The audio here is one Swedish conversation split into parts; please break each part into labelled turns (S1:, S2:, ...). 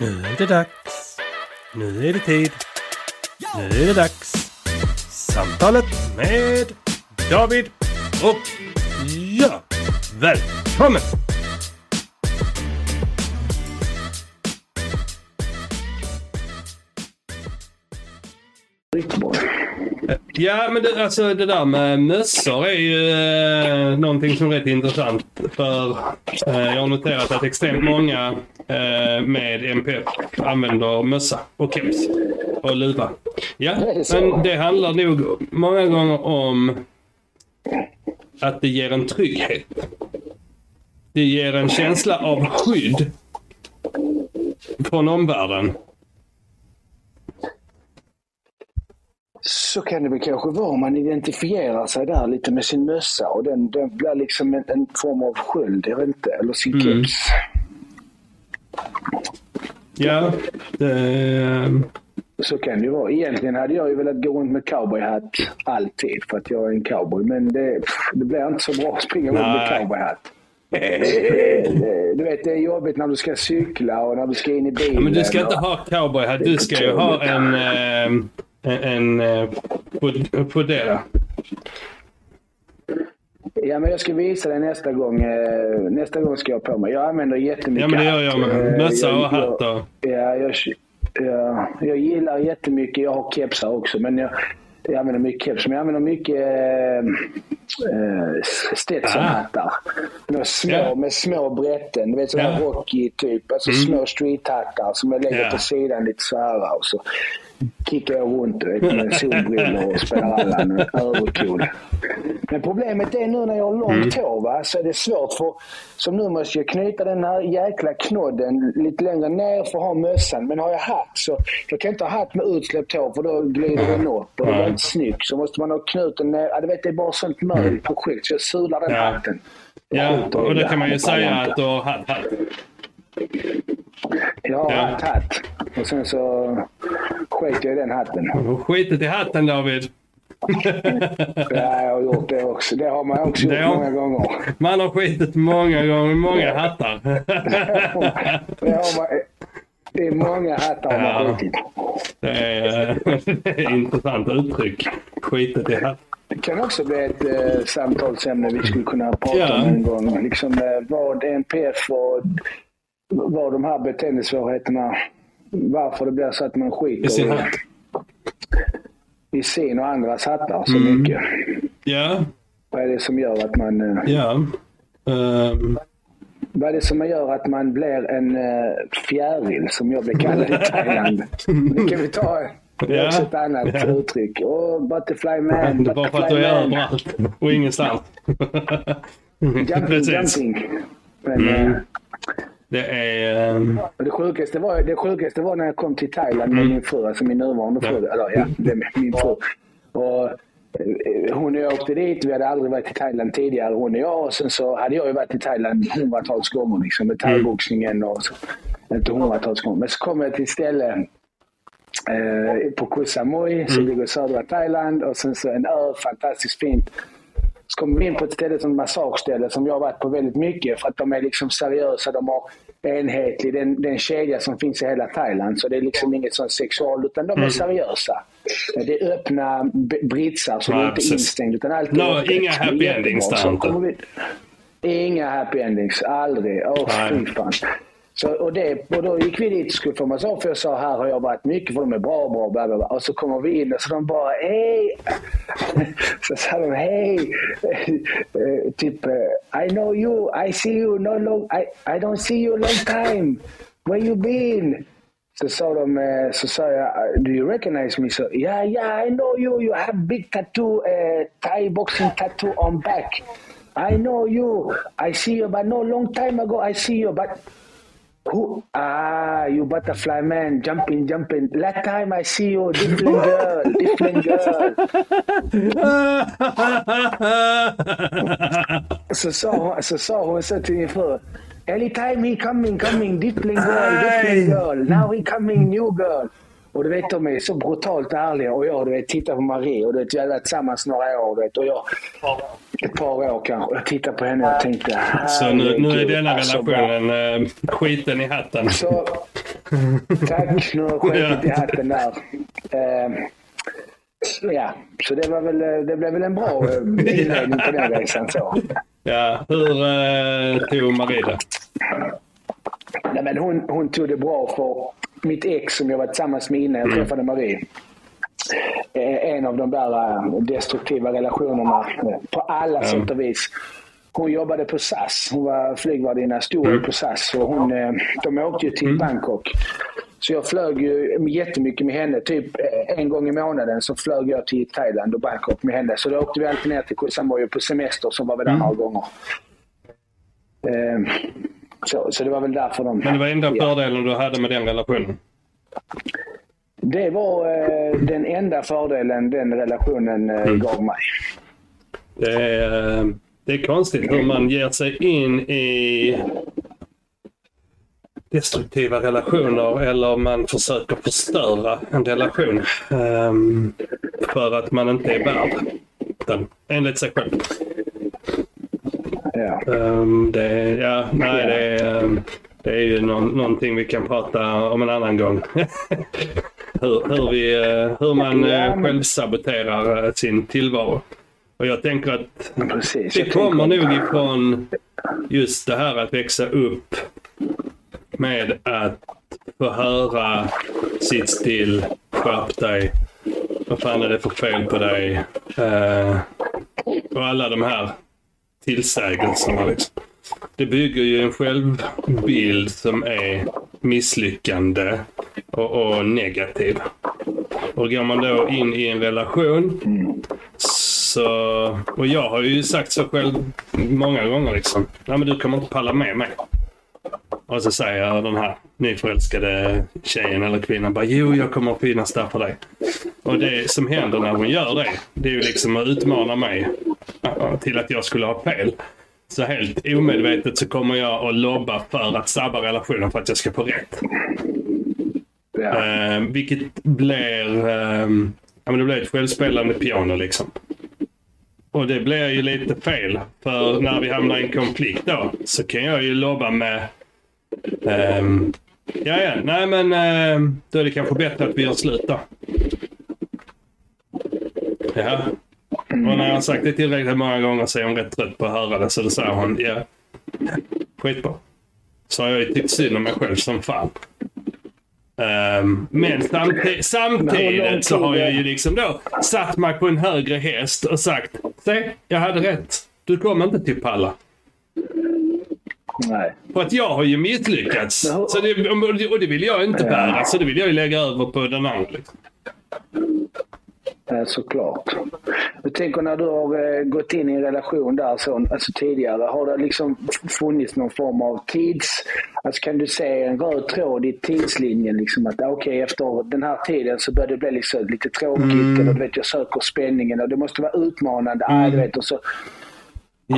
S1: Nu är det dags. Nu är det tid. Nu är det dags. Samtalet med David och jag. Välkommen! Ja, men det, alltså det där med mössor är ju eh, någonting som är rätt intressant. För eh, jag har noterat att extremt många eh, med MPF använder mössa och keps och luva. Ja,
S2: det
S1: men det handlar nog många gånger om att det ger en trygghet. Det ger en känsla av skydd från omvärlden.
S2: Så kan det väl kanske vara om man identifierar sig där lite med sin mössa och den, den blir liksom en, en form av sköld, jag vet inte, eller sin
S1: Mm.
S2: keps.
S1: Ja, det,
S2: Så kan det ju vara. Egentligen hade jag ju velat gå runt med cowboyhatt alltid för att jag är en cowboy. Men det, det blir inte så bra att springa runt med cowboyhatt. Det- Du vet, det är jobbigt när du ska cykla och när du ska in i bilen.
S1: Ja, men du ska inte
S2: och-
S1: ha cowboy här. Du ska ju ha en... eh, en, en eh, pod- podera.
S2: Ja, men jag ska visa dig nästa gång. eh, Nästa gång ska jag på mig. Jag använder jättemycket
S1: Ja, men det gör jag med.
S2: Eh,
S1: Mössa och hatt och...
S2: Ja, jag, ja, jag gillar jättemycket. Jag har kepsar också, men jag, jag använder mycket keps. Men jag använder mycket eh, Stetsonhattar. Med små,
S1: Ja.
S2: med små brätten. Du vet sådana
S1: Ja. Mm.
S2: Rocky typ. Alltså små streethattar som jag lägger
S1: Ja.
S2: på sidan lite så här. Och så kickar jag runt vet, med solbrillor och spelar Allan. Övercool. Men problemet är nu när jag har långt
S1: Mm.
S2: hår va, så är det svårt för som nu måste jag knyta den här jäkla knodden lite längre ner för att ha mössan. Men har jag hatt så jag kan inte ha hatt med utsläppt hår för då glider den upp och det
S1: Nej.
S2: inte snyggt. Så måste man ha knuten ner. Ja, du vet, det är bara sånt möjligt projekt så jag sular den
S1: Ja.
S2: hatten.
S1: Ja, och då
S2: det
S1: kan man ju säga att du har hatt.
S2: Jag har hatt. Och sen så skiter jag i den hatten.
S1: Du har skitit i hatten David.
S2: Ja, jag har gjort det också. Det har man också gjort
S1: har-
S2: många gånger.
S1: Man har skitit många gånger, många hattar.
S2: Det har man. Det är många hattar har man
S1: Ja.
S2: skitit.
S1: Det är, det är intressant uttryck. Skitit i hatten.
S2: Det kan också bli ett eh, samtalsämne vi skulle kunna prata
S1: Ja.
S2: om en gång. Liksom, eh, vad NPF och vad de här beteendesvårigheterna, varför det blir så att man skiter
S1: I sin hatt.
S2: i sin och andras hattar så
S1: Mm.
S2: mycket.
S1: Ja,
S2: Vad är det som gör att man eh,
S1: ja. Ehm,
S2: vad är det som gör att man blir en uh, fjäril som jag blev kallad i Thailand? Det kan vi ta. Det är också ett annat
S1: Ja.
S2: uttryck. Oh, butterfly man,
S1: det är bara för att du är överallt och ingenstans.
S2: Jumping,
S1: Precis.
S2: jumping. Men,
S1: Mm. Det är...
S2: och det, sjukaste var, det sjukaste var när jag kom till Thailand
S1: Mm.
S2: med min fru, alltså min nuvarande fru. Eller ja, det är min fru. Och, eh, hon och jag åkte dit. Vi hade aldrig varit i Thailand tidigare, hon och jag. Och sen så hade jag ju varit i Thailand hundratals gånger liksom, med
S1: Mm.
S2: thaiboxningen och så. Inte hundratals gånger. Men så kom jag till ett ställe eh, på Koh Samui som
S1: Mm.
S2: ligger i södra Thailand. Och sen så en ö, fantastiskt fint. Så kom vi in på ett ställe som massageställe som jag har varit på väldigt mycket för att de är liksom seriösa. De har enhetlig, den, den kedja som finns i hela Thailand. Så det är liksom inget sånt sexual utan de är
S1: Mm.
S2: seriösa. Det är öppna britsar så
S1: Ja,
S2: det är inte
S1: precis.
S2: instängt utan allt
S1: No,
S2: öppet.
S1: inga happy endings där inte.
S2: kommer vi- Inga happy endings, aldrig. Åh
S1: Nej.
S2: fy fan. Så, och, det, och då gick vi dit och skulle få massage för jag sa här har jag varit mycket för de är bra, bra, bla, bla, bla. Och så kommer vi in och så de bara hej. Så sa de hej. Eh, typ eh, I know you, I see you, no long, I, I don't see you long time. Where you been? Så sa de, eh, så sa jag, do you recognize me? Så, yeah, yeah, I know you. You have big tattoo, uh, Thai boxing tattoo on back. I know you. I see you, but no long time ago I see you, but who? Ah, you butterfly man, jumping, jumping. Last time I see you, different girl, different girl. Så sa hon, så sa hon så till min fru. Anytime he coming, coming, different girl, different girl. Now he coming, new girl. Och du vet, de är så brutalt ärliga. Och jag du vet, tittar på Marie och du vet, vi har varit tillsammans några år. Du vet, och jag, ett par år kanske. Jag tittade på henne och tänkte...
S1: Så nu, nu är denna
S2: alltså, bara-
S1: relationen eh, skiten i hatten.
S2: så, Tack, nu har skitit i hatten där. Uh, ja, så det, var väl, det blev väl en bra eh, inledning på den resan. Så.
S1: Ja, hur uh, tog Marie det?
S2: Nej, men hon, hon tog det bra för mitt ex som jag var tillsammans med innan jag mm. träffade Marie. En av de där destruktiva relationerna på alla mm. sätt och vis hon jobbade på SAS. Hon var flygvärdinna, stod mm. på SAS. Och hon, eh, de åkte ju till mm. Bangkok. Så jag flög ju jättemycket med henne. Typ eh, en gång i månaden så flög jag till Thailand och Bangkok med henne. Så då åkte vi alltid ner till Koh Samui på semester så var vi där mm. några gånger. Eh, så, så det var väl därför de...
S1: Men det var enda fördelen du hade med den relationen?
S2: Det var den enda fördelen den relationen mm. gav mig.
S1: Det är det är konstigt hur man ger sig in i destruktiva relationer eller man försöker förstöra en relation um, för att man inte är värd den, enligt sig själv.
S2: Ja.
S1: Um, det, ja, nej, det, um, det är ju någon, någonting vi kan prata om en annan gång. hur, hur, vi, uh, hur man uh, självsaboterar uh, sin tillvaro. Och jag tänker att Precis, det kommer nog ifrån just det här att växa upp med att få höra sitt still, skärp dig, vad fan är det för fel på dig? Uh, och alla de här tillsägelserna. Liksom. Det bygger ju en självbild som är misslyckande och, och negativ. Och går man då in i en relation så, och jag har ju sagt så själv många gånger liksom. Nej men du kommer inte palla med mig. Och så säger den här nyförälskade tjejen eller kvinnan bara jo jag kommer att finnas där för dig. Och det som händer när hon gör det, det är ju liksom att utmana mig till att jag skulle ha fel. Så helt omedvetet så kommer jag att lobba för att sabba relationen för att jag ska få rätt. Ja. Eh, vilket blir, eh, ja, men det blir ett självspelande piano liksom. Och det blir ju lite fel. För när vi hamnar i en konflikt då så kan jag ju lobba med um, Ja, ja. Nej, men eh, då är det kanske bättre att vi gör slut då. Ja. Och när jag har sagt det tillräckligt många gånger så är hon rätt trött på att höra det. Så då säger hon ja, skitbra. Så har jag ju tyckt synd om mig själv som fan. Um, men samti samtidigt så har jag ju liksom då satt mig på en högre häst och sagt Se, jag hade rätt. Du kommer inte till palla.
S2: Nej.
S1: För att jag har ju misslyckats. Så det, och det vill jag inte bära, så det vill jag ju lägga över på den andra.
S2: Såklart. Jag tänker när du har eh, gått in i en relation där så, alltså tidigare, har det liksom funnits någon form av tids... Alltså kan du se en röd tråd i tidslinjen? Liksom att okej, okay, efter den här tiden så börjar det bli liksom lite tråkigt. Mm. Eller du vet, jag söker spänningen och det måste vara utmanande. Mm. Ah, du vet, och så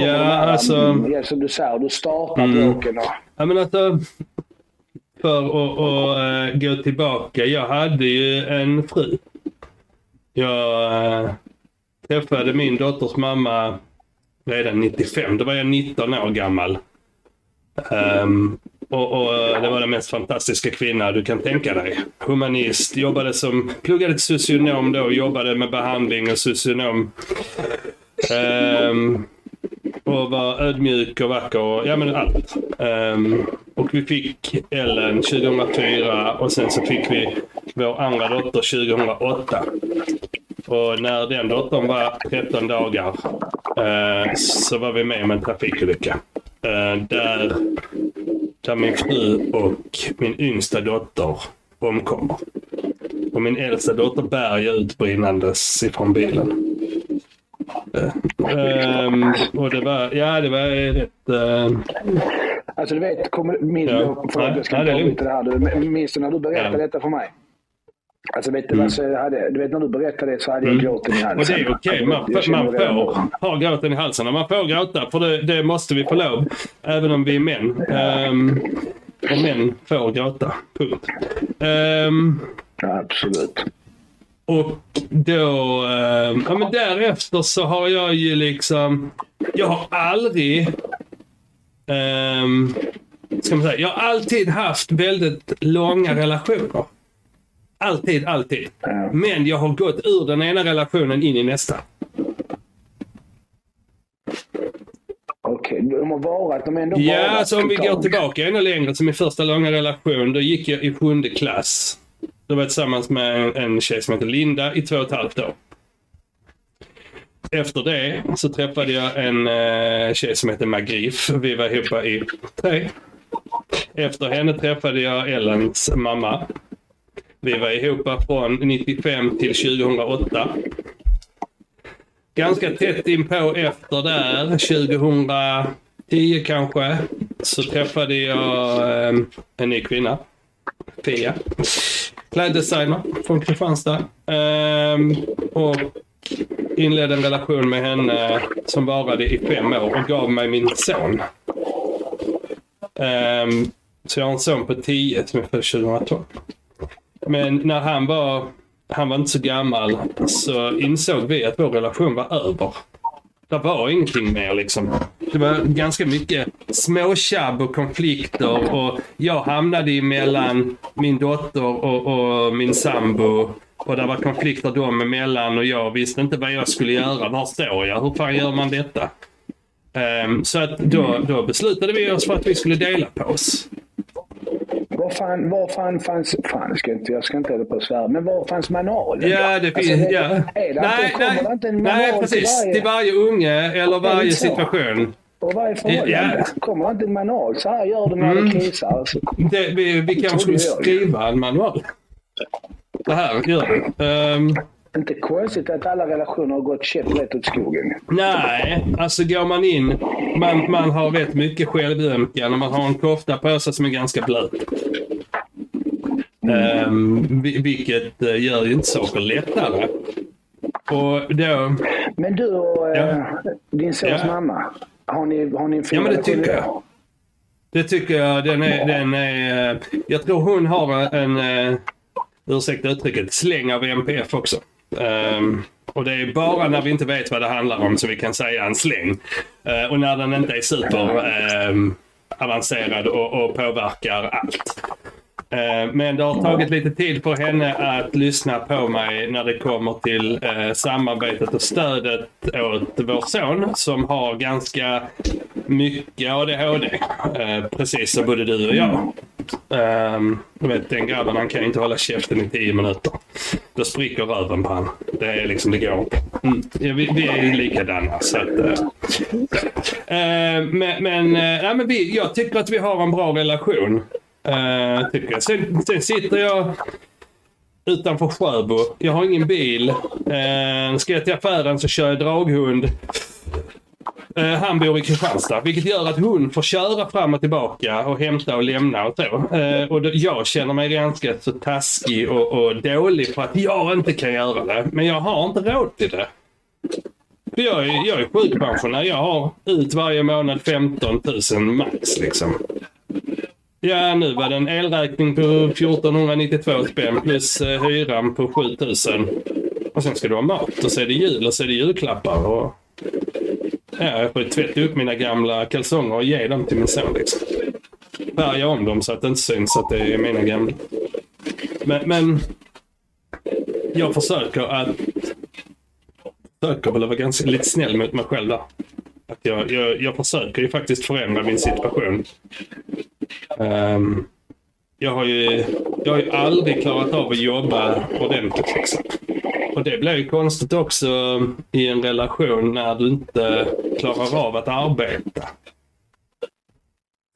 S1: Ja, alltså...
S2: Ja, som du säger, du startar mm. bråken och...
S1: Ja, men alltså... För att, att uh, gå tillbaka. Jag hade ju en fru jag äh, träffade min dotters mamma redan 95. Då var jag 19 år gammal. Um, och, och, det var den mest fantastiska kvinna du kan tänka dig. Humanist, jobbade som, pluggade till socionom då, jobbade med behandling och socionom. Um, och var ödmjuk och vacker och ja men allt. Um, och vi fick Ellen 2004 och sen så fick vi vår andra dotter 2008. Och när den dottern var 13 dagar uh, så var vi med om en trafikolycka. Uh, där, där min fru och min yngsta dotter omkommer. Och min äldsta dotter bär ju ut brinnandes ifrån bilen. Um, och det var, ja det var rätt... Uh...
S2: Alltså du vet, kommer, minns ja. du, jag ska ta lite det här. Du, minns du när du berättade ja. detta för mig? Alltså vet du, mm. alltså, hade, du vet när du berättade det så hade jag mm. gråten i halsen.
S1: Och det är okej. Okay. Man, man får ha gråten i halsen. Man får gråta, för det, det, måste vi få lov. Även om vi är män. Um, och män får gråta. Punkt. Um,
S2: ja, absolut.
S1: Och då, eh, ja men därefter så har jag ju liksom, jag har aldrig eh, ska man säga. Jag har alltid haft väldigt långa relationer. Alltid, alltid. Men jag har gått ur den ena relationen in i nästa.
S2: Okej, de har varat, de har ändå
S1: Ja,
S2: varat
S1: alltså om vi går tillbaka ännu längre till min första långa relation. Då gick jag i sjunde klass. Då var jag tillsammans med en, en tjej som heter Linda i två och ett halvt år. Efter det så träffade jag en eh, tjej som heter Magrif. Vi var ihop i tre. Efter henne träffade jag Ellens mamma. Vi var ihop från 95 till 2008. Ganska tätt inpå efter där, 2010 kanske, så träffade jag eh, en ny kvinna. Pia. Kläddesigner från Kristianstad. Um, och inledde en relation med henne som varade i fem år och gav mig min son. Um, så jag har en son på 10 som är född 2012. Men när han var, han var inte så gammal så insåg vi att vår relation var över. Det var ingenting mer liksom. Det var ganska mycket småtjabb och konflikter och jag hamnade emellan min dotter och, och min sambo. Och det var konflikter dem emellan och jag visste inte vad jag skulle göra. Var står jag? Hur fan gör man detta? Um, så att då, då beslutade vi oss för att vi skulle dela på oss.
S2: Var fan, var fan fanns... Fan, jag ska inte, jag ska inte hålla på och svära. Men var fanns manualen
S1: Ja, det
S2: Alltså,
S1: finns...
S2: det-
S1: ja.
S2: Det
S1: nej, nej,
S2: det
S1: nej, precis.
S2: till varje,
S1: Till varje unge eller varje
S2: så?
S1: situation.
S2: och varje förhållande?
S1: Ja.
S2: Kommer det inte en manual? Så här gör du när
S1: Mm.
S2: du kissar. Alltså,
S1: Det, vi, vi kanske skulle skriva en manual. Det här gör vi. Ehm,
S2: inte konstigt att alla relationer har gått käpprätt åt skogen.
S1: nej, alltså går man in. Man, man har rätt mycket självömkan och man har en kofta på sig som är ganska blöt. Um, vilket eh, gör ju inte saker lättare. Och då...
S2: Men du och eh,
S1: Ja.
S2: din sons
S1: Ja.
S2: mamma, har ni, har ni en fin
S1: Ja, men det tycker jag. Det tycker jag. Den är, den är, eh, jag tror hon har en, uh, ursäkta uttrycket, släng av MPF också. Um, och det är bara när vi inte vet vad det handlar om som vi kan säga en släng. Uh, och när den inte är super um, avancerad och, och påverkar allt. Eh, men det har tagit lite tid för henne att lyssna på mig när det kommer till eh, samarbetet och stödet åt vår son som har ganska mycket ADHD. Eh, precis som både du och jag. Um, du vet, den grabben han kan ju inte hålla käften i tio minuter. Då spricker röven på han. Det är liksom, det går inte. Mm. Ja, vi, vi är ju likadana. Så att, eh, men men, eh, nej, men vi, jag tycker att vi har en bra relation. Eh, tycker jag. Sen, sen sitter jag utanför Sjöbo. Jag har ingen bil. Uh, ska jag till affären så kör jag draghund. Uh, han bor i Kristianstad, vilket gör att hon får köra fram och tillbaka och hämta och lämna och så. Uh, och då, jag känner mig ganska så taskig och, och dålig för att jag inte kan göra det. Men jag har inte råd till det. För jag är, jag är sjukpensionär. Jag har ut varje månad 15 000 max liksom. Ja, nu var det en elräkning på 1492 spänn plus eh, hyran på 7000. Och sen ska du ha mat och så är det jul och så är det julklappar. Och... Ja, jag får ju tvätta upp mina gamla kalsonger och ge dem till min son. Liksom. Färga om dem så att det inte syns att det är mina gamla. Men, men jag försöker att... Försöker väl vara ganska lite snäll mot mig själv där. Att jag, jag, jag försöker ju faktiskt förändra min situation. Um, jag, har ju, jag har ju aldrig klarat av att jobba ordentligt. Liksom. Och det blir ju konstigt också i en relation när du inte klarar av att arbeta.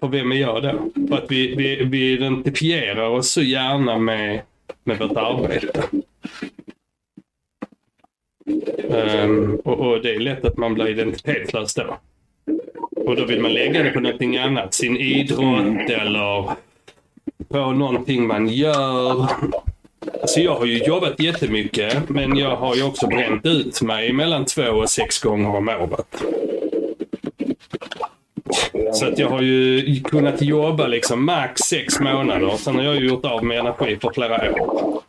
S1: För vem är jag då? För att vi, vi, vi identifierar oss så gärna med, med vårt arbete. Um, och, och det är lätt att man blir identitetslös då. Och då vill man lägga det på någonting annat. Sin idrott eller på någonting man gör. Alltså jag har ju jobbat jättemycket men jag har ju också bränt ut mig mellan två och sex gånger om året. Så att jag har ju kunnat jobba liksom max sex månader. Sen har jag ju gjort av med energi för flera år.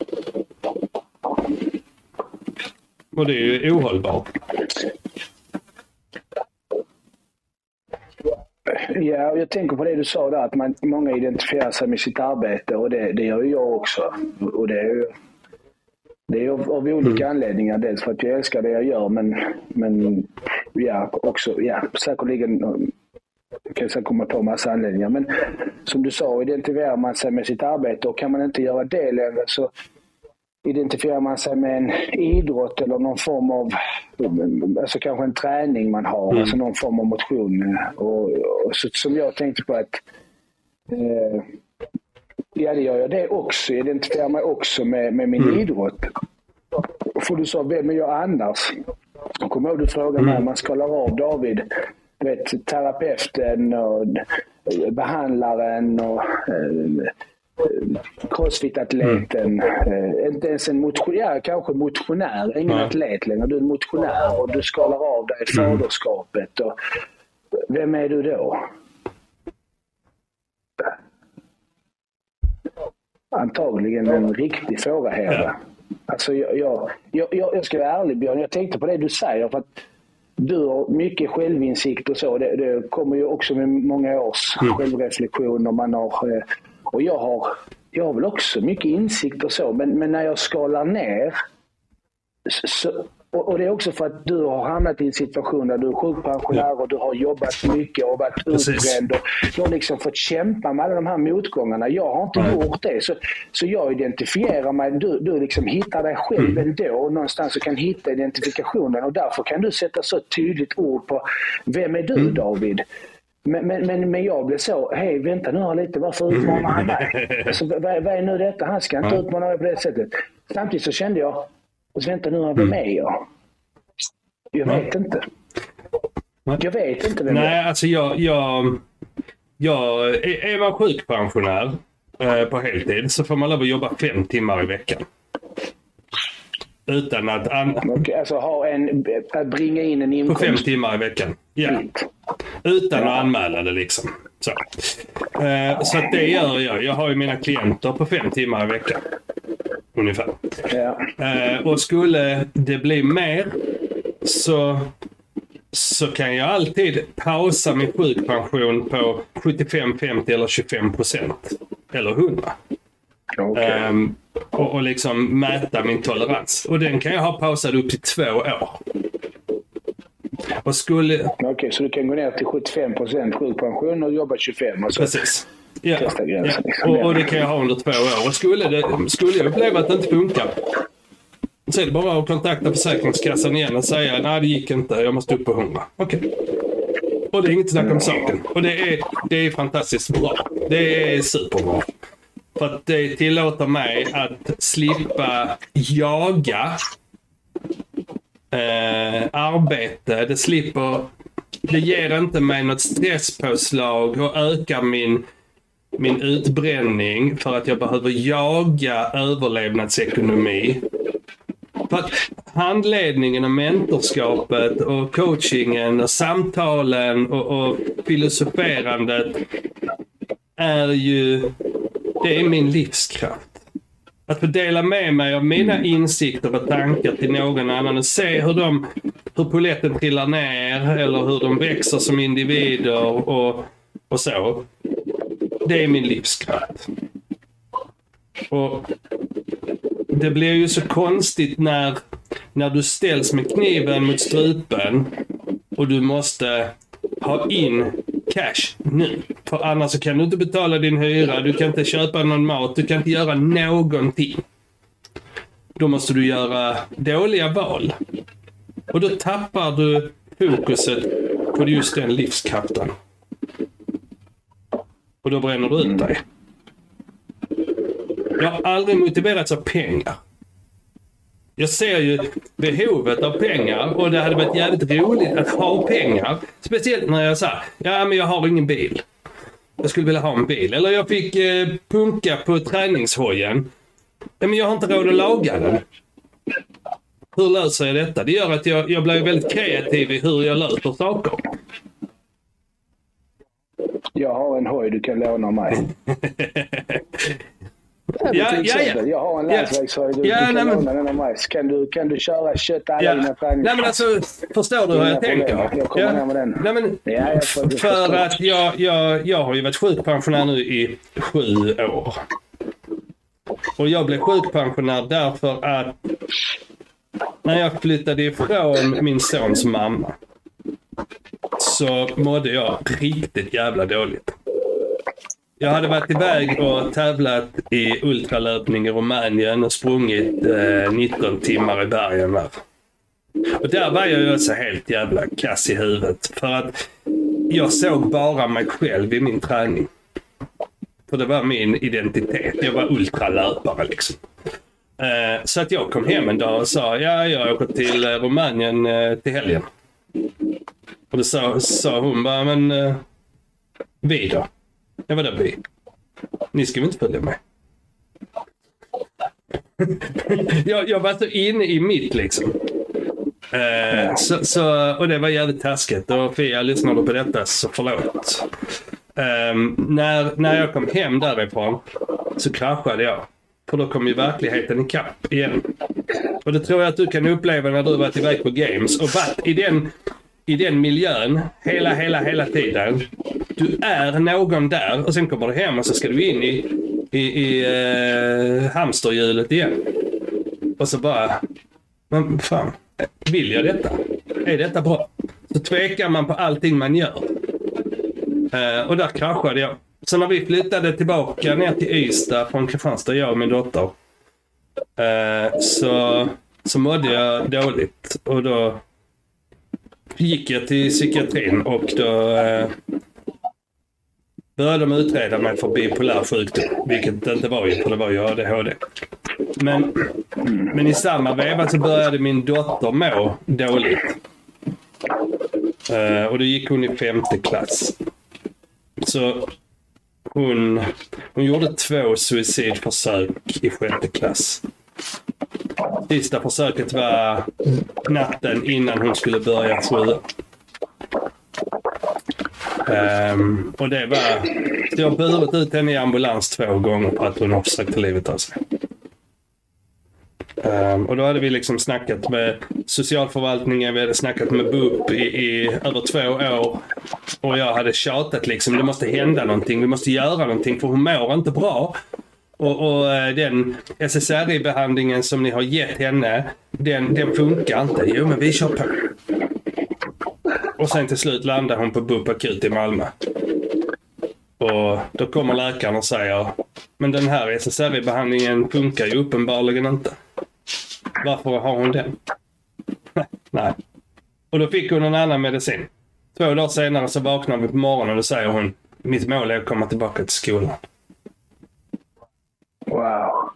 S1: Och det är ju ohållbart.
S2: Ja, jag tänker på det du sa där, att man, många identifierar sig med sitt arbete och det, det gör ju jag också. Och det är ju det är av, av olika mm. anledningar. Dels för att jag älskar det jag gör, men, men ja, också, ja, säkerligen jag kan säkert komma på massa anledningar. Men som du sa, identifierar man sig med sitt arbete och kan man inte göra det längre så identifierar man sig med en idrott eller någon form av, alltså kanske en träning man har, mm. alltså någon form av motion. Och, och så, som jag tänkte på att eh, Ja, det gör jag det också. Jag identifierar mig också med, med min mm. idrott. För du sa, vem är jag annars? Jag kommer ihåg du frågade mig mm. man skalar av David. Du vet, terapeuten och behandlaren och eh, crossfit-atleten. Mm. Inte ens en motionär, kanske motionär, ingen mm. atlet längre. Du är en motionär och du skalar av dig mm. faderskapet. Och, vem är du då? Antagligen en riktig fråga här. Ja. Alltså jag, jag, jag, jag ska vara ärlig Björn, jag tänkte på det du säger. för att du har mycket självinsikt och så. Det, det kommer ju också med många års mm. självreflektion. Och, man har, eh, och jag har, jag har väl också mycket insikt och så, men, men när jag skalar ner så, och, det är också för att du har hamnat i en situation där du är sjukpensionär och du har jobbat mycket och varit utbränd. Och du har liksom fått kämpa med alla de här motgångarna. Jag har inte Nej. gjort det. Så, så jag identifierar mig. Du, du liksom hittar dig själv mm. ändå och någonstans och kan hitta identifikationen. Och därför kan du sätta så tydligt ord på vem är du mm. David? Men, men, men, men jag blev så, hej vänta nu lite, varför utmanar han mig? Alltså, vad, vad är nu detta? Han ska inte utmana mig på det sättet. Samtidigt så kände jag, och så vänta nu, vem mm. är jag? Jag vet Nej. inte. Jag vet inte vem
S1: Nej, jag är. alltså jag... jag, jag är man sjukpensionär eh, på heltid så får man lov att jobba fem timmar i veckan. Utan att... An...
S2: Okay, alltså ha en, att bringa in en inkomst.
S1: På fem timmar i veckan. Ja. Utan att anmäla det liksom. Så, eh, så att det gör jag. Jag har ju mina klienter på fem timmar i veckan. Ungefär. Ja. Eh, och skulle det bli mer så, så kan jag alltid pausa min sjukpension på 75, 50 eller 25 procent. Eller 100. Okay. Um, och, och liksom mäta min tolerans. Och den kan jag ha pausad upp till två år.
S2: Och skulle... Okej, okay, så du kan gå ner till 75 procent sjukpension och jobba 25 och så
S1: Precis. Ja. Testa gränsen. Ja. Liksom. Och, och, det kan jag ha under två år. Och skulle, det, skulle jag uppleva att det inte funkar så är det bara att kontakta Försäkringskassan igen och säga nej det gick inte, jag måste upp på 100. Okej. Okay. Och det är inget snack om saken. Och det är, det är fantastiskt bra. Det är superbra. För att det tillåter mig att slippa jaga eh, arbete. Det slipper... Det ger inte mig något stresspåslag och ökar min, min utbränning för att jag behöver jaga överlevnadsekonomi. För att handledningen och mentorskapet och coachingen och samtalen och, och filosoferandet är ju, det är min livskraft. Att få dela med mig av mina insikter och tankar till någon annan och se hur de, hur poletten trillar ner eller hur de växer som individer och, och så. Det är min livskraft. Och det blir ju så konstigt när, när du ställs med kniven mot strupen och du måste ha in cash nu. För annars så kan du inte betala din hyra, du kan inte köpa någon mat, du kan inte göra någonting. Då måste du göra dåliga val. Och då tappar du fokuset på just den livskraften. Och då bränner du ut dig. Jag har aldrig motiverats av pengar. Jag ser ju behovet av pengar och det hade varit jävligt roligt att ha pengar. Speciellt när jag sa, ja men jag har ingen bil. Jag skulle vilja ha en bil. Eller jag fick eh, punka på träningshojen. Ja, men jag har inte råd att laga den. Hur löser jag detta? Det gör att jag, jag blir väldigt kreativ i hur jag löser saker.
S2: Jag har en hoj du kan låna av mig. Ja,
S1: Ja, ja, ja.
S2: Jag har en
S1: Ja.
S2: landsvägshöjd.
S1: Ja, nej,
S2: kan låna den av mig. Kan du, kan du köra kött alla
S1: Ja.
S2: dina
S1: Nej
S2: träningar.
S1: men alltså, förstår du hur jag tänker?
S2: Jag kommer
S1: Ja.
S2: ner med den.
S1: Nej, men,
S2: Ja, jag
S1: för
S2: förstår.
S1: att jag, jag, jag har ju varit sjukpensionär nu i sju år. Och jag blev sjukpensionär därför att när jag flyttade ifrån min sons mamma så mådde jag riktigt jävla dåligt. Jag hade varit iväg och tävlat i ultralöpning i Rumänien och sprungit eh, 19 timmar i bergen där. Och där var jag ju också helt jävla kass i huvudet. För att jag såg bara mig själv i min träning. För det var min identitet. Jag var ultralöpare liksom. Eh, så att jag kom hem en dag och sa, ja jag åker till eh, Rumänien eh, till helgen. Och då sa, sa hon bara, men eh, vi då? Ja vadå vi? Ni ska väl inte följa med? jag, jag var så inne i mitt liksom. Eh, så, så, och det var jävligt taskigt. Och Fia, lyssnar du på detta så förlåt. Ehm, när, när jag kom hem därifrån så kraschade jag. För då kom ju verkligheten ikapp igen. Och det tror jag att du kan uppleva när du varit iväg på games och varit i den, i den miljön hela, hela, hela tiden. Du är någon där och sen kommer du hem och så ska du in i, i, i eh, hamsterhjulet igen. Och så bara, men fan, vill jag detta? Är detta bra? Så tvekar man på allting man gör. Eh, och där kraschade jag. Så när vi flyttade tillbaka ner till Ystad från Kristianstad, jag och min dotter. Eh, så, så mådde jag dåligt. Och då gick jag till psykiatrin och då eh, började de utreda mig för bipolär sjukdom. Vilket det inte var ju, för det var ju ADHD. Men, men i samma veva så började min dotter må dåligt. Eh, och då gick hon i femte klass. Så hon, hon gjorde två suicidförsök i sjätte klass. Sista försöket var natten innan hon skulle börja sjuan. Um, ehm, och det var... Jag har burit ut henne i ambulans två gånger för att hon har försökt ta livet av sig. Um, och då hade vi liksom snackat med socialförvaltningen, vi hade snackat med BUP i, i över två år. Och jag hade tjatat liksom, det måste hända någonting, vi måste göra någonting för hon mår inte bra. Och, och eh, den SSRI-behandlingen som ni har gett henne, den, den funkar inte. Jo, men vi kör på. Och sen till slut landar hon på BUP akut i Malmö. Och då kommer läkaren och säger, men den här SSRI-behandlingen funkar ju uppenbarligen inte. Varför har hon den? Nej. Och då fick hon en annan medicin. Två dagar senare så vaknar vi på morgonen och då säger hon, mitt mål är att komma tillbaka till skolan.
S2: Wow.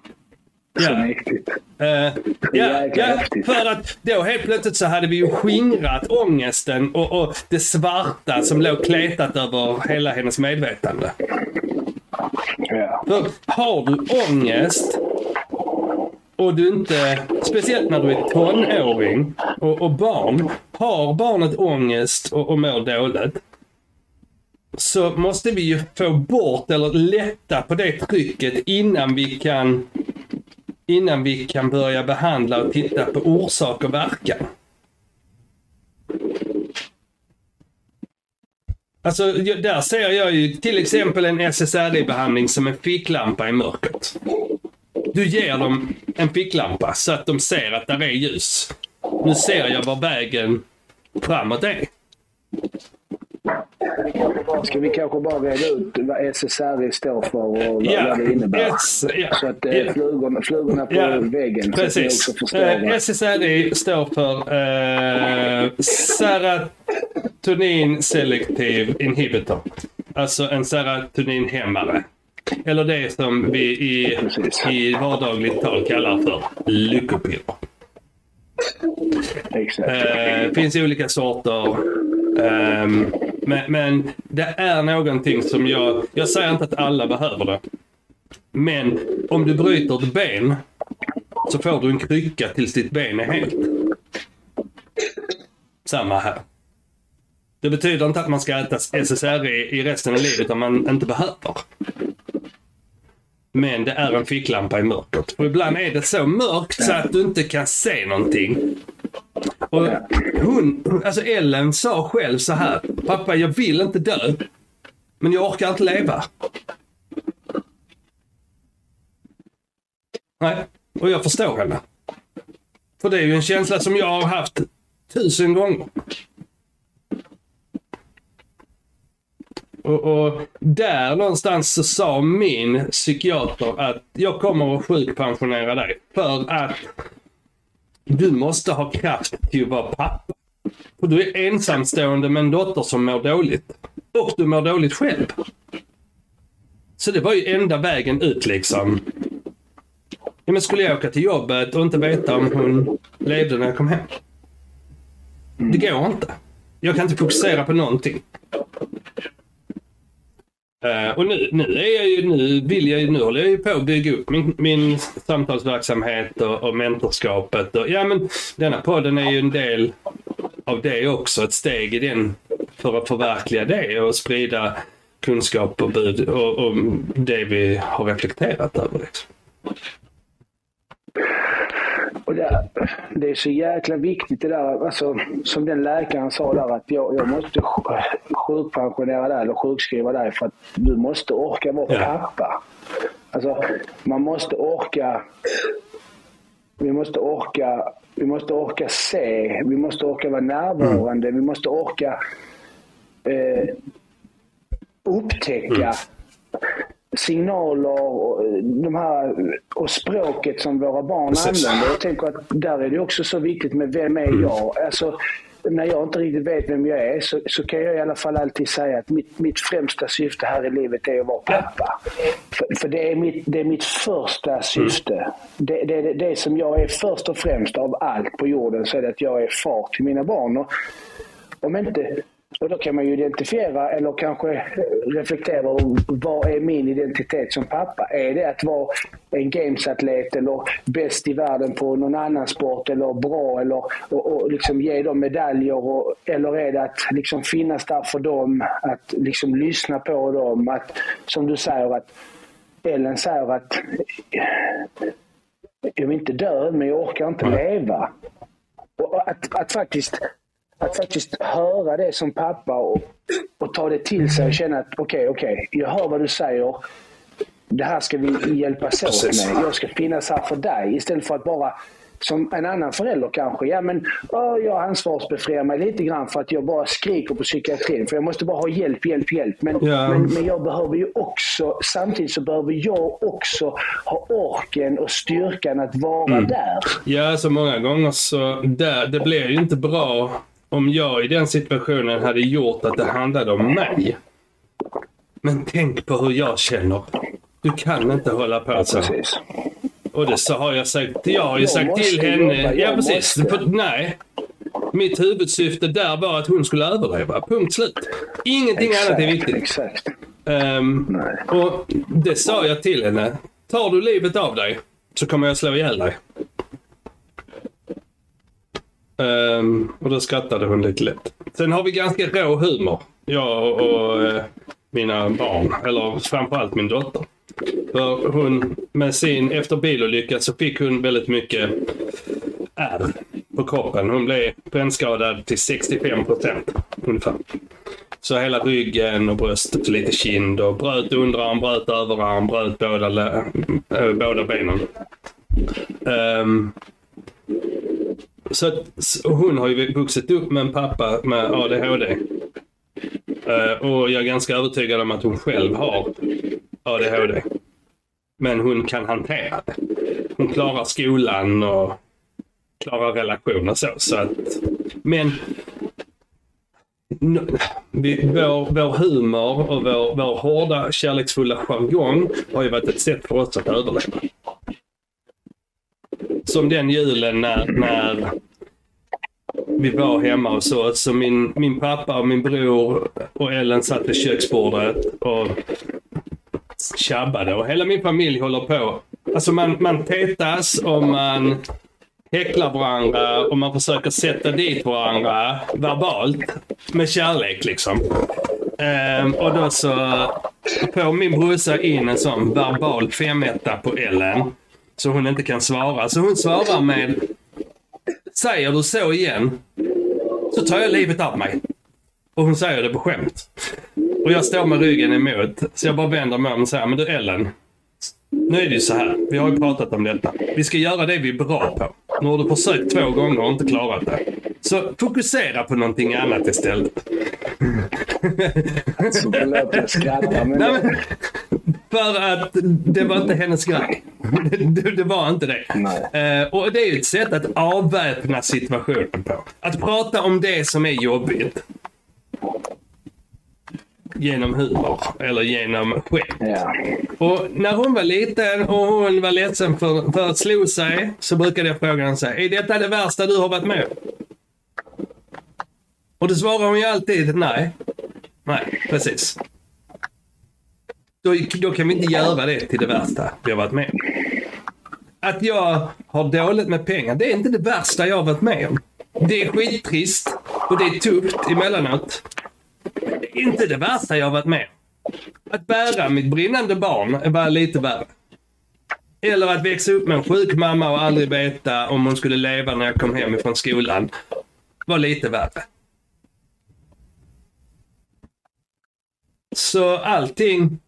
S2: Så
S1: Ja.
S2: mäktigt.
S1: Eh, ja, ja, för att då helt plötsligt så hade vi ju skingrat ångesten och, och det svarta som låg kletat över hela hennes medvetande.
S2: Ja.
S1: För har du ångest och du inte, speciellt när du är tonåring och, och barn, har barnet ångest och, och mår dåligt så måste vi ju få bort eller lätta på det trycket innan vi kan innan vi kan börja behandla och titta på orsak och verkan. Alltså, där ser jag ju till exempel en SSRI-behandling som en ficklampa i mörkret. Du ger dem en ficklampa så att de ser att där är ljus. Nu ser jag var vägen framåt är.
S2: Ska vi kanske bara reda ut vad SSRI står för och
S1: Ja,
S2: vad det innebär?
S1: S- ja,
S2: Så att
S1: ja.
S2: flugorna, flugorna på
S1: Ja,
S2: väggen, så att
S1: Precis.
S2: förstår.
S1: Eh, SSRI står för eh, Serotonin Selective Inhibitor. Alltså en serotoninhämmare. Eller det som vi i,
S2: Precis.
S1: i vardagligt tal kallar för lyckopiller.
S2: Exakt.
S1: Det finns olika sorter. Ehm, men, men det är någonting som jag... Jag säger inte att alla behöver det. Men om du bryter ett ben så får du en krycka tills ditt ben är helt. Samma här. Det betyder inte att man ska äta SSRI i resten av livet om man inte behöver. Men det är en ficklampa i mörkret. och ibland är det så mörkt så att du inte kan se någonting. Och hon, alltså Ellen sa själv så här. Pappa, jag vill inte dö. Men jag orkar inte leva. Nej, och jag förstår henne. För det är ju en känsla som jag har haft tusen gånger. Och, och, där någonstans så sa min psykiater att jag kommer att sjukpensionera dig för att du måste ha kraft till att vara pappa. Och du är ensamstående med en dotter som mår dåligt. Och du mår dåligt själv. Så det var ju enda vägen ut liksom. Ja, men skulle jag åka till jobbet och inte veta om hon levde när jag kom hem? Det går inte. Jag kan inte fokusera på någonting. Uh, och nu, nu, är jag ju, nu, vill jag, nu håller jag ju på att bygga upp min, min samtalsverksamhet och, och mentorskapet. Och, ja, men denna podden är ju en del av det också. Ett steg i den för att förverkliga det och sprida kunskap och bud och, och det vi har reflekterat över. Liksom.
S2: Och det, det, är så jäkla viktigt det där, alltså, som den läkaren sa där att jag, jag måste sjukpensionera dig eller sjukskriva dig för att du måste orka vara ja. pappa. Alltså, man måste orka vi måste orka vi måste orka se, vi måste orka vara närvarande, mm. vi måste orka eh, upptäcka mm signaler och, de här, och språket som våra barn Precis. använder. Jag tänker att där är det också så viktigt med vem är mm. jag? Alltså, när jag inte riktigt vet vem jag är så, så kan jag i alla fall alltid säga att mitt, mitt främsta syfte här i livet är att vara pappa. För, för det, är mitt, det är mitt första syfte. Mm. Det, det, det, det som jag är först och främst av allt på jorden så är det att jag är far till mina barn. Och om inte och då kan man ju identifiera eller kanske reflektera vad är min identitet som pappa? Är det att vara en gamesatlet eller bäst i världen på någon annan sport eller bra eller och, och liksom ge dem medaljer? Och, eller är det att liksom finnas där för dem, att liksom lyssna på dem? Att, som du säger, att Ellen säger att jag vill inte dö men jag orkar inte leva. Och att, att faktiskt att faktiskt höra det som pappa och, och ta det till sig och känna att okej, okay, okej, okay, jag hör vad du säger. Det här ska vi hjälpas åt med. Jag ska finnas här för dig istället för att bara som en annan förälder kanske. Ja, men åh, jag ansvarsbefriar mig lite grann för att jag bara skriker på psykiatrin. För jag måste bara ha hjälp, hjälp, hjälp. Men, ja. men, men, jag behöver ju också, samtidigt så behöver jag också ha orken och styrkan att vara mm. där.
S1: Ja, så många gånger så, där, det blir ju inte bra om jag i den situationen hade gjort att det handlade om mig. Men tänk på hur jag känner. Du kan inte hålla på så. Precis. Och det så har jag sagt. Jag har ju jag sagt till henne. Jobba, ja precis. nej. Mitt huvudsyfte där var att hon skulle överleva. Punkt slut. Ingenting exakt, annat är viktigt.
S2: Exakt.
S1: Um, och det sa jag till henne. Tar du livet av dig så kommer jag slå ihjäl dig. Um, och då skrattade hon lite lätt. Sen har vi ganska rå humor. Jag och, och uh, mina barn. Eller framförallt min dotter. För hon med sin, efter bilolycka så fick hon väldigt mycket ärr på kroppen. Hon blev brännskadad till 65 procent ungefär. Så hela ryggen och bröstet, lite kind och bröt underarm, bröt överarm, bröt båda, äh, båda benen. Um, så hon har ju vuxit upp med en pappa med ADHD. Uh, eh, och jag är ganska övertygad om att hon själv har ADHD. Men hon kan hantera det. Hon klarar skolan och klarar relationer så. så att, men vi, vår, vår humor och vår, vår hårda kärleksfulla jargong har ju varit ett sätt för oss att överleva. Som den julen när, när vi var hemma och så. Så min, min pappa och min bror och Ellen satt vid köksbordet och tjabbade. Och hela min familj håller på. Alltså man, man tetas och man häcklar varandra och man försöker sätta dit varandra verbalt med kärlek liksom. Ehm, och då så får min brorsa in en sån verbal femetta på Ellen. Så hon inte kan svara. Så hon svarar med Säger du så igen så tar jag livet av mig. Och hon säger det på skämt. Och jag står med ryggen emot. Så jag bara vänder mig om och säger, men du Ellen. Nu är det ju så här. Vi har ju pratat om detta. Vi ska göra det vi är bra på. Nu har du försökt två gånger och inte klarat det. Så fokusera på någonting annat istället.
S2: Så förlåt jag skrattar. Men
S1: Nej, men, för att det var inte hennes grej. Det, det var inte det.
S2: Nej.
S1: Eh, och det är ju ett sätt att avväpna situationen på. Att prata om det som är jobbigt. Genom humor eller genom skämt.
S2: ja.
S1: Och när hon var liten och hon var ledsen för, för att slå sig så brukade jag fråga henne så här, är detta det värsta du har varit med? Och då svarar hon ju alltid nej. Nej, precis. Då, då kan vi inte göra det till det värsta vi har varit med om. Att jag har dåligt med pengar, det är inte det värsta jag har varit med om. Det är skittrist och det är tufft emellanåt. Det är inte det värsta jag har varit med om. Att bära mitt brinnande barn är bara lite värre. Eller att växa upp med en sjuk mamma och aldrig veta om hon skulle leva när jag kom hem ifrån skolan var lite värre. Så allting,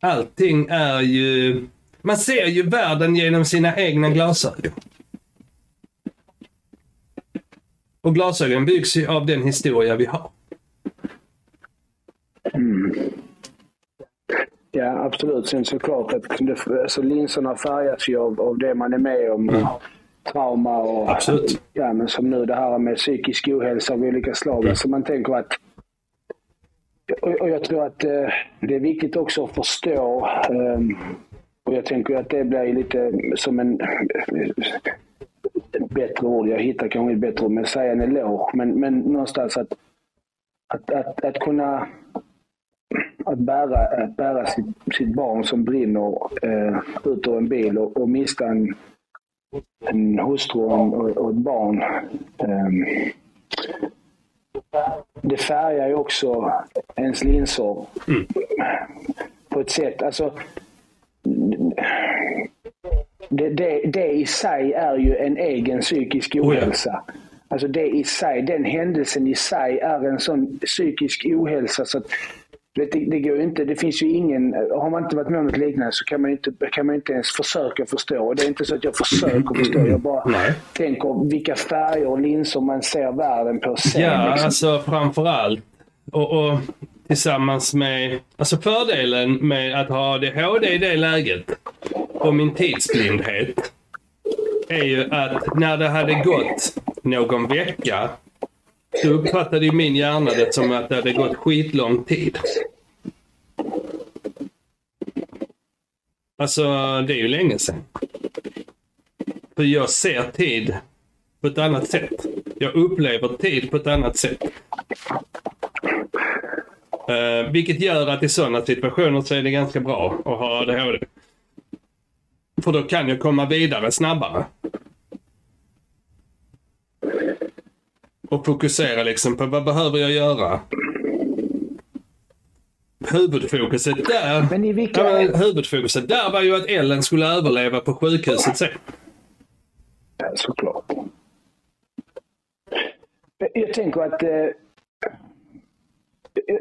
S1: allting är ju... Man ser ju världen genom sina egna glasögon. Och glasögon byggs ju av den historia vi har.
S2: Ja, absolut. Sen såklart att det, alltså, linserna färgas ju av, av det man är med om. Trauma och...
S1: Absolut.
S2: Ja, men som nu det här med psykisk ohälsa av olika slag. Alltså man tänker att... Och, jag tror att eh, det är viktigt också att förstå. Ehm, och jag tänker att det blir lite som en... Eh, bättre ord, jag hittar kanske ett bättre ord, men säga en eloge. Men, men någonstans att, att, att, att kunna att bära, att bära sitt, sitt barn som brinner eh, ut ur en bil och, och mista en, en hustru och, och, och ett barn. Eh, det färgar ju också ens linser på ett sätt. Alltså, det, det, det i sig är ju en egen psykisk
S1: ja.
S2: ohälsa. Alltså det i sig, den händelsen i sig är en sån psykisk ohälsa så att det, det går ju inte, det finns ju ingen, har man inte varit med om något liknande så kan man inte, kan man inte ens försöka förstå. Och det är inte så att jag försöker förstå, jag bara
S1: Nej.
S2: tänker vilka färger och linser man ser världen på sen.
S1: Ja,
S2: liksom.
S1: alltså framför allt. Och, och tillsammans med... Alltså fördelen med att ha ADHD i det läget och min tidsblindhet är ju att när det hade gått någon vecka då uppfattade ju min hjärna det som att det hade gått skitlång tid. Alltså, det är ju länge sedan. För jag ser tid på ett annat sätt. Jag upplever tid på ett annat sätt. Uh, vilket gör att i sådana situationer så är det ganska bra att ha ADHD. För då kan jag komma vidare snabbare. Och fokusera liksom på vad behöver jag göra? Huvudfokuset där,
S2: Men i vilka-
S1: ja, huvudfokuset där var ju att Ellen skulle överleva på sjukhuset sen.
S2: Ja, såklart. Jag tänker att... Eh,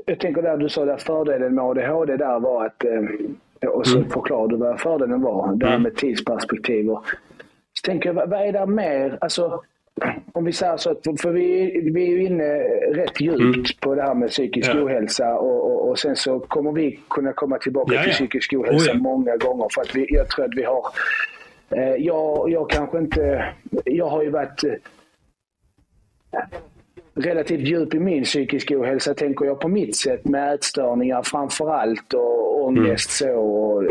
S2: jag- tänker där du sa där fördelen med ADHD där var att... Eh, och så förklarade du vad fördelen var. Det här med tidsperspektiv. Och, så tänker jag, vad, vad är det mer? Alltså, om vi säger så, att, för vi, vi är ju inne rätt djupt på det här med psykisk
S1: Ja.
S2: ohälsa och, och, och sen så kommer vi kunna komma tillbaka
S1: Ja,
S2: till
S1: ja.
S2: psykisk ohälsa
S1: Oh,
S2: många gånger. För att vi, jag tror att vi har Eh, Jag, jag kanske inte... Jag har ju varit eh, relativt djup i min psykiska ohälsa, tänker jag på mitt sätt, med ätstörningar framför allt och ångest så och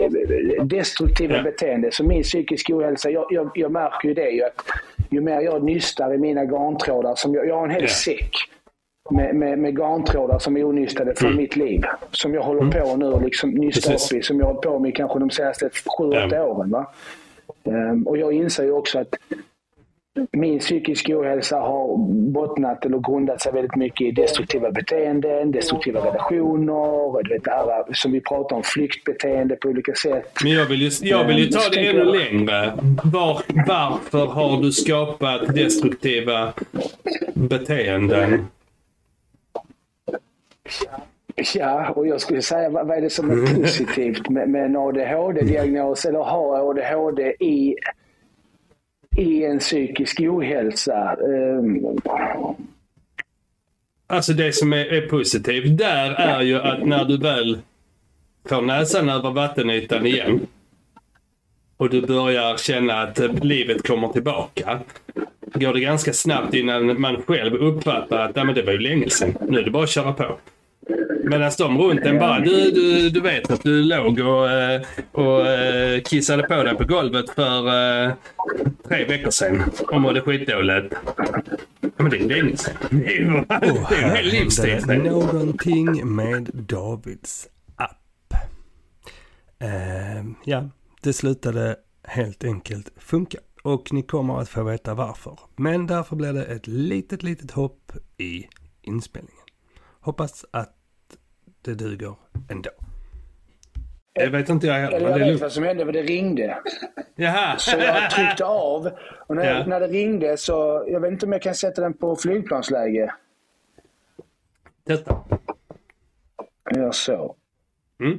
S2: destruktiva
S1: Ja.
S2: beteende. Så min psykiska ohälsa, jag, jag, jag märker ju det ju att ju mer jag nystar i mina garntrådar, som jag, jag har en hel
S1: Ja.
S2: säck med, med, med garntrådar som är onystade från mitt liv. Som jag håller på nu och liksom nystar
S1: Precis.
S2: upp i, som jag har hållit på med kanske de senaste 7-8
S1: Ja.
S2: åren. Va? Ehm, och jag inser ju också att min psykiska ohälsa har bottnat eller grundat sig väldigt mycket i destruktiva beteenden, destruktiva relationer, du vet det här som vi pratar om, flyktbeteende på olika sätt.
S1: Men jag vill ju, jag vill ju ta det ännu längre. Var, varför har du skapat destruktiva beteenden?
S2: Ja, och jag skulle säga vad är det som är positivt med, med en ADHD-diagnos eller ha ADHD i i en psykisk ohälsa. Um...
S1: Alltså det som är, är positivt där är ju att när du väl får näsan över vattenytan igen och du börjar känna att livet kommer tillbaka. Går det ganska snabbt innan man själv uppfattar att det var ju länge sedan. Nu är det bara att köra på. Medan de runt en bara, du, du, du vet att du låg och, eh, och eh, kissade på dig på golvet för uh, tre veckor sedan och mådde skitdåligt. Men det är länge sedan. Det är ju oh, en hel livstid.
S3: Någonting med Davids app. Uh, ja, det slutade helt enkelt funka. Och ni kommer att få veta varför. Men därför blir det ett litet, litet hopp i inspelningen. Hoppas att det duger ändå.
S1: Det vet inte jag heller.
S2: Eller jag vet vad som hände, för det ringde.
S1: Jaha.
S2: Så jag tryckte av. Och när, ja. när det ringde så, jag vet inte om jag kan sätta den på flygplansläge.
S1: Testa.
S2: Jag gör så.
S1: Mm.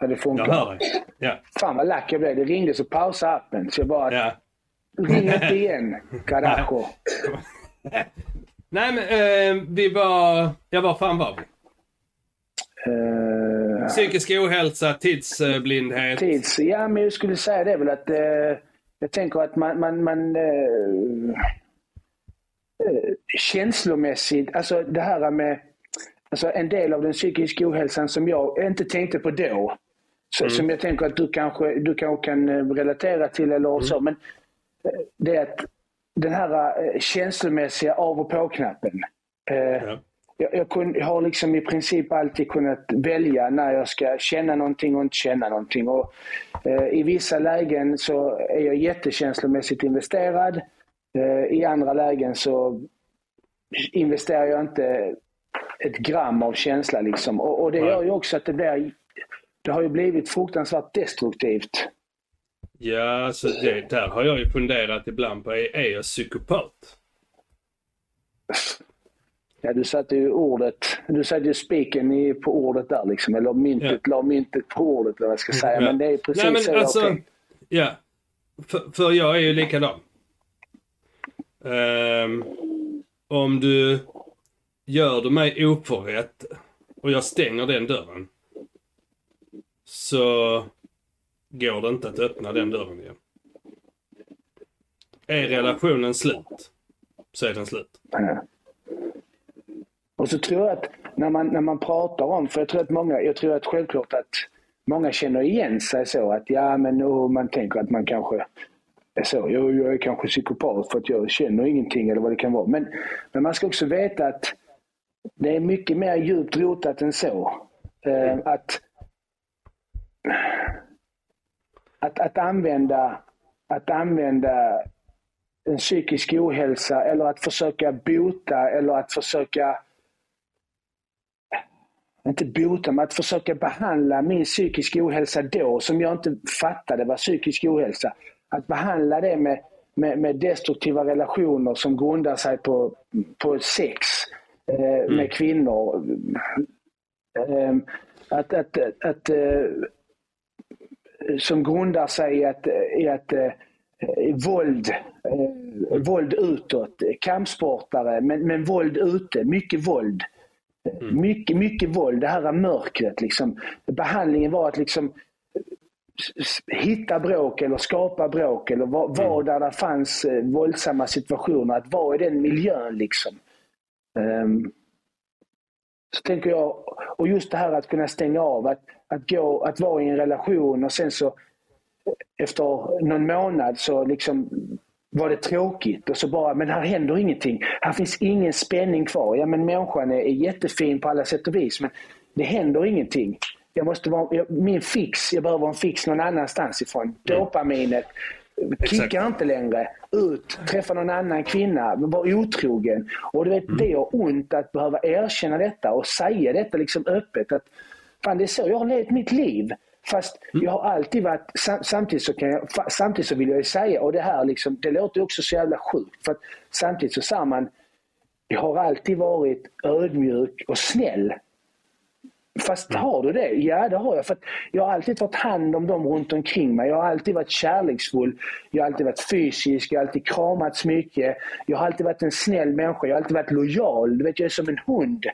S2: Ja, det funkar.
S1: Jag hör dig. Ja.
S2: Fan vad lack jag blev. Det ringde så pausade appen. Så jag bara... Ja. Ring inte igen, carajo.
S1: Nej men eh, vi var... Ja, var fan var vi?
S2: Uh,
S1: Psykisk ohälsa, tidsblindhet.
S2: Tids, ja, men jag skulle säga det väl att uh, jag tänker att man, man, man uh, känslomässigt, alltså det här med alltså en del av den psykiska ohälsan som jag inte tänkte på då. Så, mm. Som jag tänker att du kanske, du kanske kan relatera till eller mm. så. Men det är att den här känslomässiga av och på-knappen. Ja jag, jag, kun, jag, har liksom i princip alltid kunnat välja när jag ska känna någonting och inte känna någonting. Och, eh, I vissa lägen så är jag jättekänslomässigt investerad. Eh, I andra lägen så investerar jag inte ett gram av känsla. Liksom. Och, och det gör ju också att det blir det har ju blivit fruktansvärt destruktivt.
S1: Ja, så det, där har jag ju funderat ibland på. Är, är jag psykopat?
S2: Ja, du satte ju ordet, du satte ju spiken i, på ordet där liksom, eller myntet, ja. la myntet på ordet eller vad jag ska säga. Ja. Men det är precis Nej, men så alltså, jag
S1: Ja, för, för, jag är ju likadan. Um, om du gör du mig oförrätt och jag stänger den dörren så går det inte att öppna den dörren igen. Är relationen slut så är den slut.
S2: Ja. Och så tror jag att när man, när man pratar om, för jag tror att många, jag tror att självklart att många känner igen sig så att ja men och man tänker att man kanske är så, jag, jag är kanske psykopat för att jag känner ingenting eller vad det kan vara. Men, men man ska också veta att det är mycket mer djupt rotat än så. Eh, att, att, att, använda, att använda en psykisk ohälsa eller att försöka bota eller att försöka inte bota, men att försöka behandla min psykiska ohälsa då, som jag inte fattade var psykisk ohälsa. Att behandla det med, med, med destruktiva relationer som grundar sig på, på sex eh, mm. med kvinnor. Eh, att, att, att, eh, som grundar sig i att, i att eh, våld, eh, våld utåt, kampsportare, men, men våld ute, mycket våld. Mm. Mycket, mycket våld, det här mörkret. Liksom. Behandlingen var att liksom hitta bråk eller skapa bråk eller vara mm. där det fanns eh, våldsamma situationer. Att vara i den miljön liksom. Um, så tänker jag, och just det här att kunna stänga av, att, att, gå, att vara i en relation och sen så efter någon månad så liksom var det tråkigt och så bara, men här händer ingenting. Här finns ingen spänning kvar. Ja men människan är, är jättefin på alla sätt och vis men det händer ingenting. Jag måste vara, jag, min fix, jag behöver en fix någon annanstans ifrån. Mm. Dopaminet Kicka inte längre. Ut, träffa någon annan kvinna, var otrogen. Och du vet, mm. det gör ont att behöva erkänna detta och säga detta liksom öppet. Att, fan, det är så jag har levt mitt liv. Fast mm. jag har alltid varit, samtidigt så, kan jag, samtidigt så vill jag säga, och det här liksom, det låter också så jävla sjukt. För samtidigt så sa man, jag har alltid varit ödmjuk och snäll. Fast mm. har du det? Ja, det har jag. För jag har alltid tagit hand om dem runt omkring mig. Jag har alltid varit kärleksfull. Jag har alltid varit fysisk. Jag har alltid kramats mycket. Jag har alltid varit en snäll människa. Jag har alltid varit lojal. Du vet, jag är som en hund.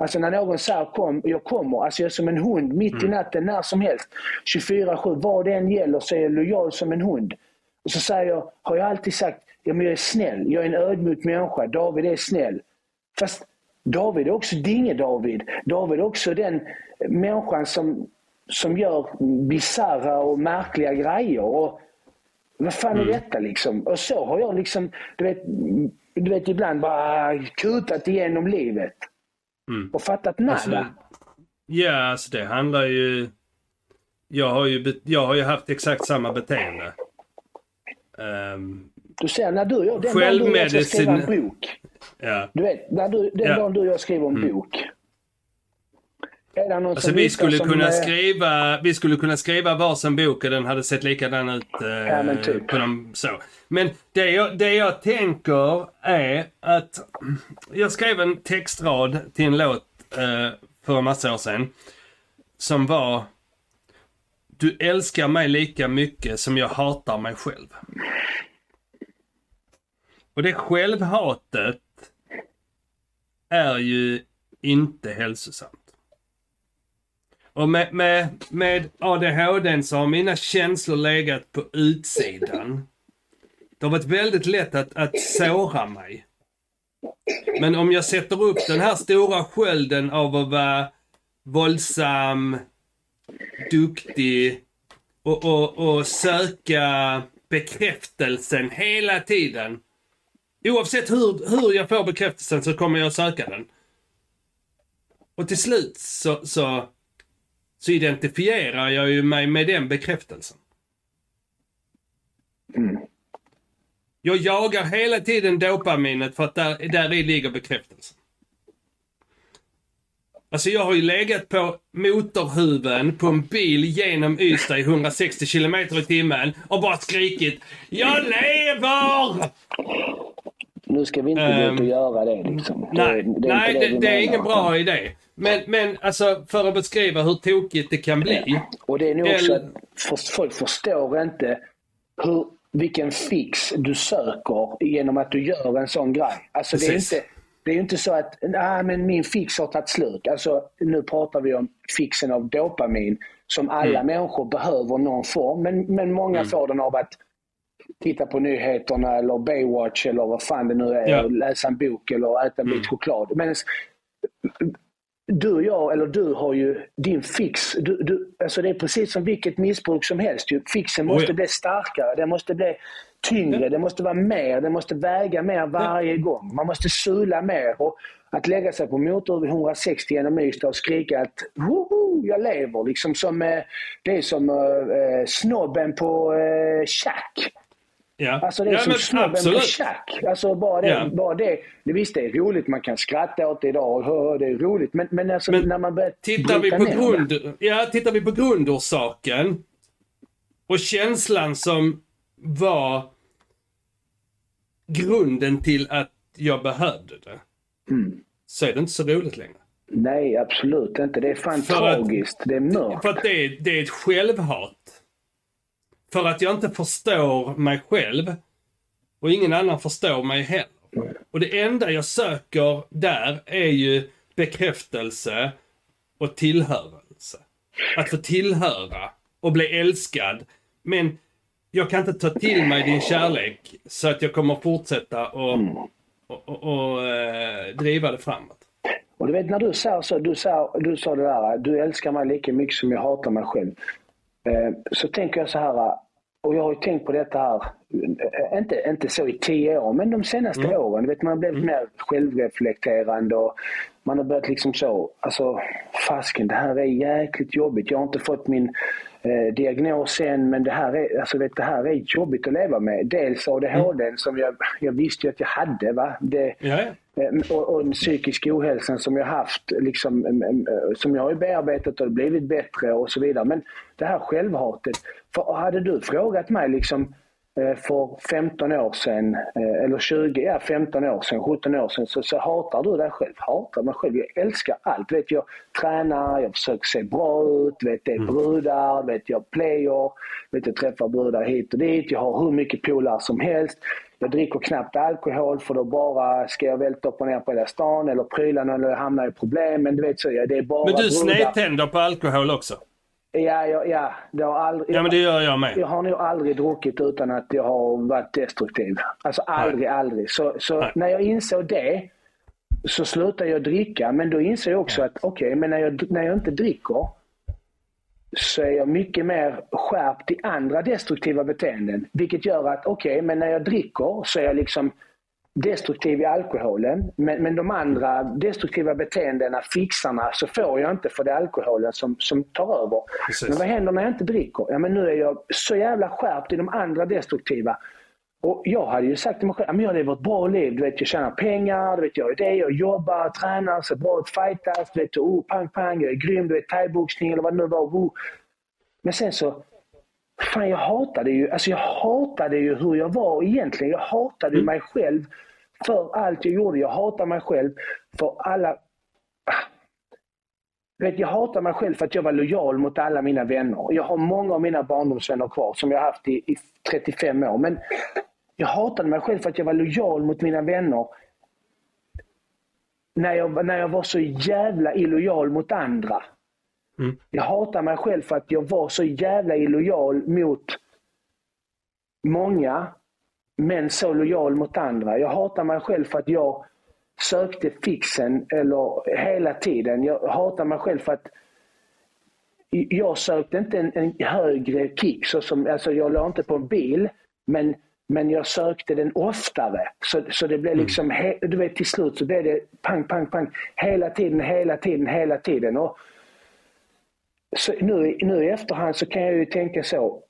S2: Alltså när någon säger kom, jag kommer. Alltså jag är som en hund mitt mm. i natten, när som helst. 24-7, vad det än gäller så är jag lojal som en hund. Och så säger jag, har jag alltid sagt, ja men jag är snäll. Jag är en ödmjuk människa. David är snäll. Fast David är också Dinge-David. David är också den människan som, som gör bizarra och märkliga grejer. Och vad fan är mm. detta liksom? Och så har jag liksom, du vet, du vet ibland bara kutat igenom livet. Mm. Och fattat nada. Alltså,
S1: ja, alltså det handlar ju... Jag har ju, jag har ju haft exakt samma beteende.
S2: Um, du ser, när du och jag, den dagen du ska skriva en bok. Ja. Du vet, när du, den ja. dagen du och jag skriver en mm. bok.
S1: Alltså vi skulle kunna är... skriva, vi skulle kunna skriva varsin bok och den hade sett likadan ut eh, ja, men typ. på dem så. Men det jag, det jag tänker är att jag skrev en textrad till en låt eh, för en massa år sedan. Som var Du älskar mig lika mycket som jag hatar mig själv. Och det självhatet är ju inte hälsosamt. Och med, med, med ADHD så har mina känslor legat på utsidan. Det har varit väldigt lätt att, att såra mig. Men om jag sätter upp den här stora skölden av att vara våldsam, duktig och, och, och söka bekräftelsen hela tiden. Oavsett hur, hur jag får bekräftelsen så kommer jag söka den. Och till slut så, så, så identifierar jag ju mig med den bekräftelsen. Mm. Jag jagar hela tiden dopaminet för att där, där i ligger bekräftelsen. Alltså jag har ju legat på motorhuven på en bil genom Ystad i 160 km i timmen och bara skrikit Jag lever!
S2: Nu ska vi inte gå ut och ehm, göra det liksom.
S1: Nej, det, det nej, det, det, det är ingen bra idé. Men, men alltså för att beskriva hur tokigt det kan bli. Ja.
S2: Och det är nog också att folk förstår inte hur, vilken fix du söker genom att du gör en sån grej. Alltså det är inte, det är inte så att ah, men min fix har tagit slut. Alltså, nu pratar vi om fixen av dopamin som alla mm. människor behöver någon form. Men, men många mm. får den av att titta på nyheterna eller Baywatch eller vad fan det nu är. Ja. Läsa en bok eller äta en mm. bit choklad. Men du och jag, eller du har ju din fix. Du, du, alltså det är precis som vilket missbruk som helst. Fixen måste oh ja. bli starkare, den måste bli tyngre, ja. det måste vara mer, det måste väga mer varje ja. gång. Man måste sula mer. Och att lägga sig på motor 160 genom Ystad och skrika att Woho, jag lever. Liksom som, eh, det är som uh, snobben på uh, Shack. Ja. Alltså det är ja, som snubben absolut. på tjack. Alltså bara det, ja. bara det. Visst, det är roligt. Man kan skratta åt det idag och det är roligt. Men, men, alltså, men när man börjar
S1: tittar vi på grund, det. Ja, tittar vi på grundorsaken och känslan som var grunden till att jag behövde det. Mm. Så är det inte så roligt längre.
S2: Nej, absolut inte. Det är fan för tragiskt. Att, det är mörkt.
S1: För att det är, det är ett självhat. För att jag inte förstår mig själv. Och ingen annan förstår mig heller. Och det enda jag söker där är ju bekräftelse och tillhörelse. Att få tillhöra och bli älskad. Men jag kan inte ta till mig din kärlek så att jag kommer fortsätta och, mm. och, och, och eh, driva det framåt.
S2: Och du vet när du sa så, du sa, du sa det där, du älskar mig lika mycket som jag hatar mig själv. Eh, så tänker jag så här, och jag har ju tänkt på detta här, eh, inte, inte så i tio år, men de senaste mm. åren. Vet, man har blivit mm. mer självreflekterande och man har börjat liksom så, alltså fasken det här är jäkligt jobbigt. Jag har inte fått min eh, diagnos än men det här, är, alltså, vet, det här är jobbigt att leva med. Dels ADHD mm. som jag, jag visste att jag hade. Va? Det,
S1: ja,
S2: ja. Eh, och, och den psykiska ohälsan som jag haft, liksom, eh, som jag har bearbetat och blivit bättre och så vidare. Men det här självhatet. För hade du frågat mig liksom för 15 år sedan, eh, eller 20, ja 15 år sedan, 17 år sedan, så, så hatar du dig själv. Hatar mig själv. Jag älskar allt. Vet, jag tränar, jag försöker se bra ut, vet, det är mm. brudar, vet, jag player, vet, jag träffar brudar hit och dit. Jag har hur mycket polare som helst. Jag dricker knappt alkohol för då bara ska jag välta upp och ner på hela stan eller pryla någon eller hamna i problem. Men du vet så, det är bara
S1: Men du snedtänder på alkohol också?
S2: Ja, ja, ja. Det har aldrig,
S1: ja, men det gör jag med.
S2: Jag har nog aldrig druckit utan att jag har varit destruktiv. Alltså aldrig, Nej. aldrig. Så, så när jag insåg det så slutade jag dricka. Men då insåg jag också att okej, okay, men när jag, när jag inte dricker så är jag mycket mer skärpt i andra destruktiva beteenden. Vilket gör att okej, okay, men när jag dricker så är jag liksom destruktiv i alkoholen. Men, men de andra destruktiva beteendena, fixarna, så får jag inte för det är alkoholen som, som tar över. Precis. Men vad händer när jag inte dricker? Ja, men nu är jag så jävla skärpt i de andra destruktiva. Och jag hade ju sagt till mig själv, jag lever ett bra liv. Du vet, jag tjänar pengar, du vet, jag är det, jag jobbar, tränar, ser bra ut, fightas, du vet, oh, pang, pang, jag är grym, du vet, thaiboxning eller vad det nu var. Oh. Men sen så, fan jag hatade ju, alltså jag hatade ju hur jag var egentligen. Jag hatade mm. mig själv för allt jag gjorde. Jag hatar mig själv för alla... Vet, jag hatar mig själv för att jag var lojal mot alla mina vänner. Jag har många av mina barndomsvänner kvar som jag har haft i, i 35 år. Men jag hatade mig själv för att jag var lojal mot mina vänner när jag, när jag var så jävla illojal mot andra. Mm. Jag hatar mig själv för att jag var så jävla illojal mot många men så lojal mot andra. Jag hatar mig själv för att jag sökte fixen eller hela tiden. Jag hatar mig själv för att jag sökte inte en, en högre kick. Så som, alltså jag la inte på en bil, men, men jag sökte den oftare. Så, så det blev mm. liksom, he, du vet till slut så blev det pang, pang, pang. Hela tiden, hela tiden, hela tiden. Och så nu, nu i efterhand så kan jag ju tänka så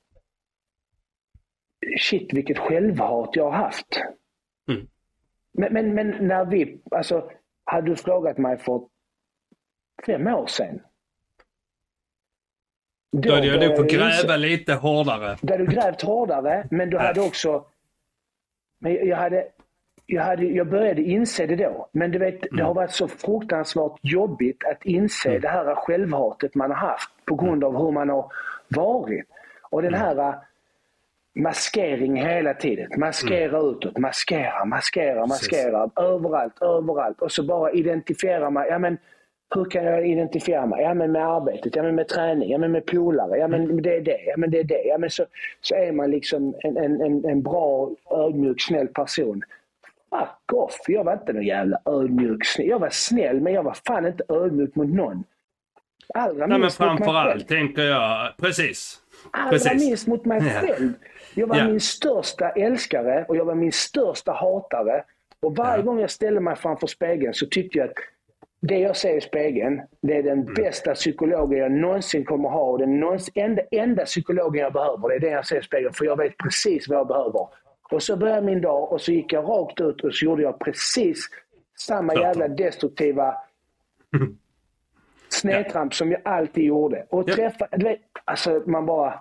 S2: shit vilket självhat jag har haft. Mm. Men, men, men, när vi, alltså, hade du frågat mig för fem år sedan.
S1: Då, då hade jag nog fått gräva lite hårdare.
S2: Då hade du grävt hårdare, men du hade också... Men jag hade, jag, hade, jag började inse det då, men du vet, mm. det har varit så fruktansvärt jobbigt att inse mm. det här självhatet man har haft på grund av hur man har varit. Och den mm. här maskering hela tiden. Maskera mm. utåt, maskera, maskera, maskera. Precis. Överallt, överallt. Och så bara identifiera mig. Ja, men, hur kan jag identifiera mig? Ja, men med arbetet, ja, men med träning, ja, men med polare, ja, men mm. det är det, ja, men det är det. Ja, men så, så är man liksom en, en, en bra, ödmjuk, snäll person. Fuck off! Jag var inte någon jävla ödmjuk, snäll. Jag var snäll, men jag var fan inte ödmjuk mot någon.
S1: Allra Nej, men framförallt tänker jag, precis.
S2: Allra precis. minst mot mig själv. Jag var ja. min största älskare och jag var min största hatare. Och varje ja. gång jag ställde mig framför spegeln så tyckte jag att det jag ser i spegeln, det är den mm. bästa psykologen jag någonsin kommer ha. Och den någonsin, enda, enda psykologen jag behöver, det är den jag ser i spegeln. För jag vet precis vad jag behöver. Och så började min dag och så gick jag rakt ut och så gjorde jag precis samma jävla destruktiva snedtramp ja. som jag alltid gjorde. Och träffa, du vet, alltså man bara...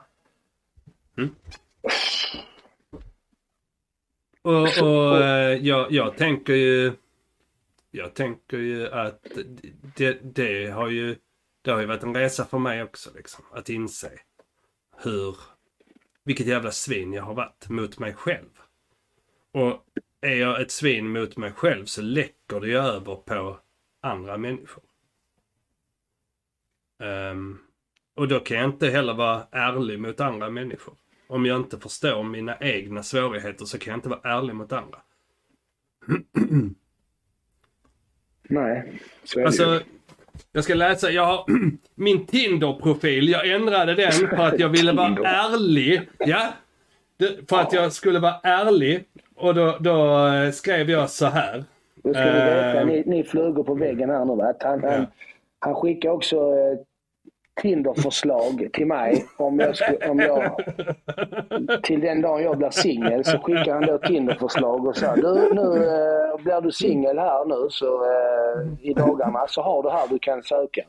S2: Mm.
S1: Och, och eh, jag, jag tänker ju... Jag tänker ju att det, det har ju... Det har ju varit en resa för mig också liksom. Att inse hur... Vilket jävla svin jag har varit mot mig själv. Och är jag ett svin mot mig själv så läcker det ju över på andra människor. Um, och då kan jag inte heller vara ärlig mot andra människor. Om jag inte förstår mina egna svårigheter så kan jag inte vara ärlig mot andra.
S2: Nej, så är
S1: alltså, det ju. Jag ska läsa, jag har min Tinder-profil, jag ändrade den för att jag ville vara ärlig. Ja, för att jag skulle vara ärlig. Och då, då skrev jag så här.
S2: Då ska ni veta,
S1: Eh.
S2: ni, ni flugor på väggen här nu. Va? Han, han, han skickar också eh, Tinder-förslag till mig. Om jag, skulle, om jag, till den dagen jag blir singel så skickar han då Tinder-förslag och säger du, nu eh, blir du singel här nu så eh, i dagarna så har du här du kan söka.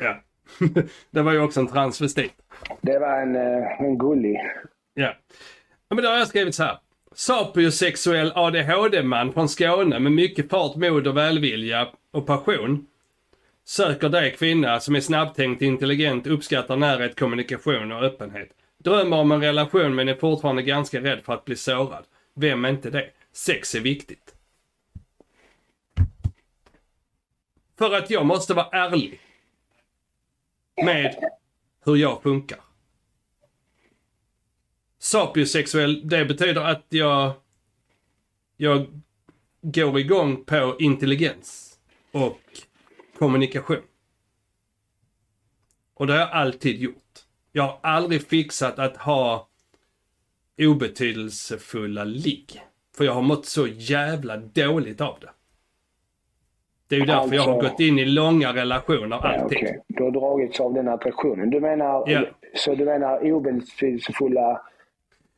S1: Ja. det var ju också en transvestit.
S2: Det var en, eh, en gullig.
S1: Ja. ja men då har jag skrivit så här. Sapiosexuell ADHD-man från Skåne med mycket fart, mod och välvilja och passion. Söker dig kvinna som är snabbtänkt, intelligent, uppskattar närhet, kommunikation och öppenhet. Drömmer om en relation men är fortfarande ganska rädd för att bli sårad. Vem är inte det? Sex är viktigt. För att jag måste vara ärlig. Med hur jag funkar. Sapiosexuell, det betyder att jag, jag går igång på intelligens och kommunikation. Och det har jag alltid gjort. Jag har aldrig fixat att ha obetydelsefulla ligg. För jag har mått så jävla dåligt av det. Det är ju därför jag har
S2: Alltså-
S1: gått in i långa relationer
S2: Ja,
S1: alltid.
S2: okej. Du har dragits av den attraktionen. Du menar,
S1: Ja.
S2: Så du menar obetydelsefulla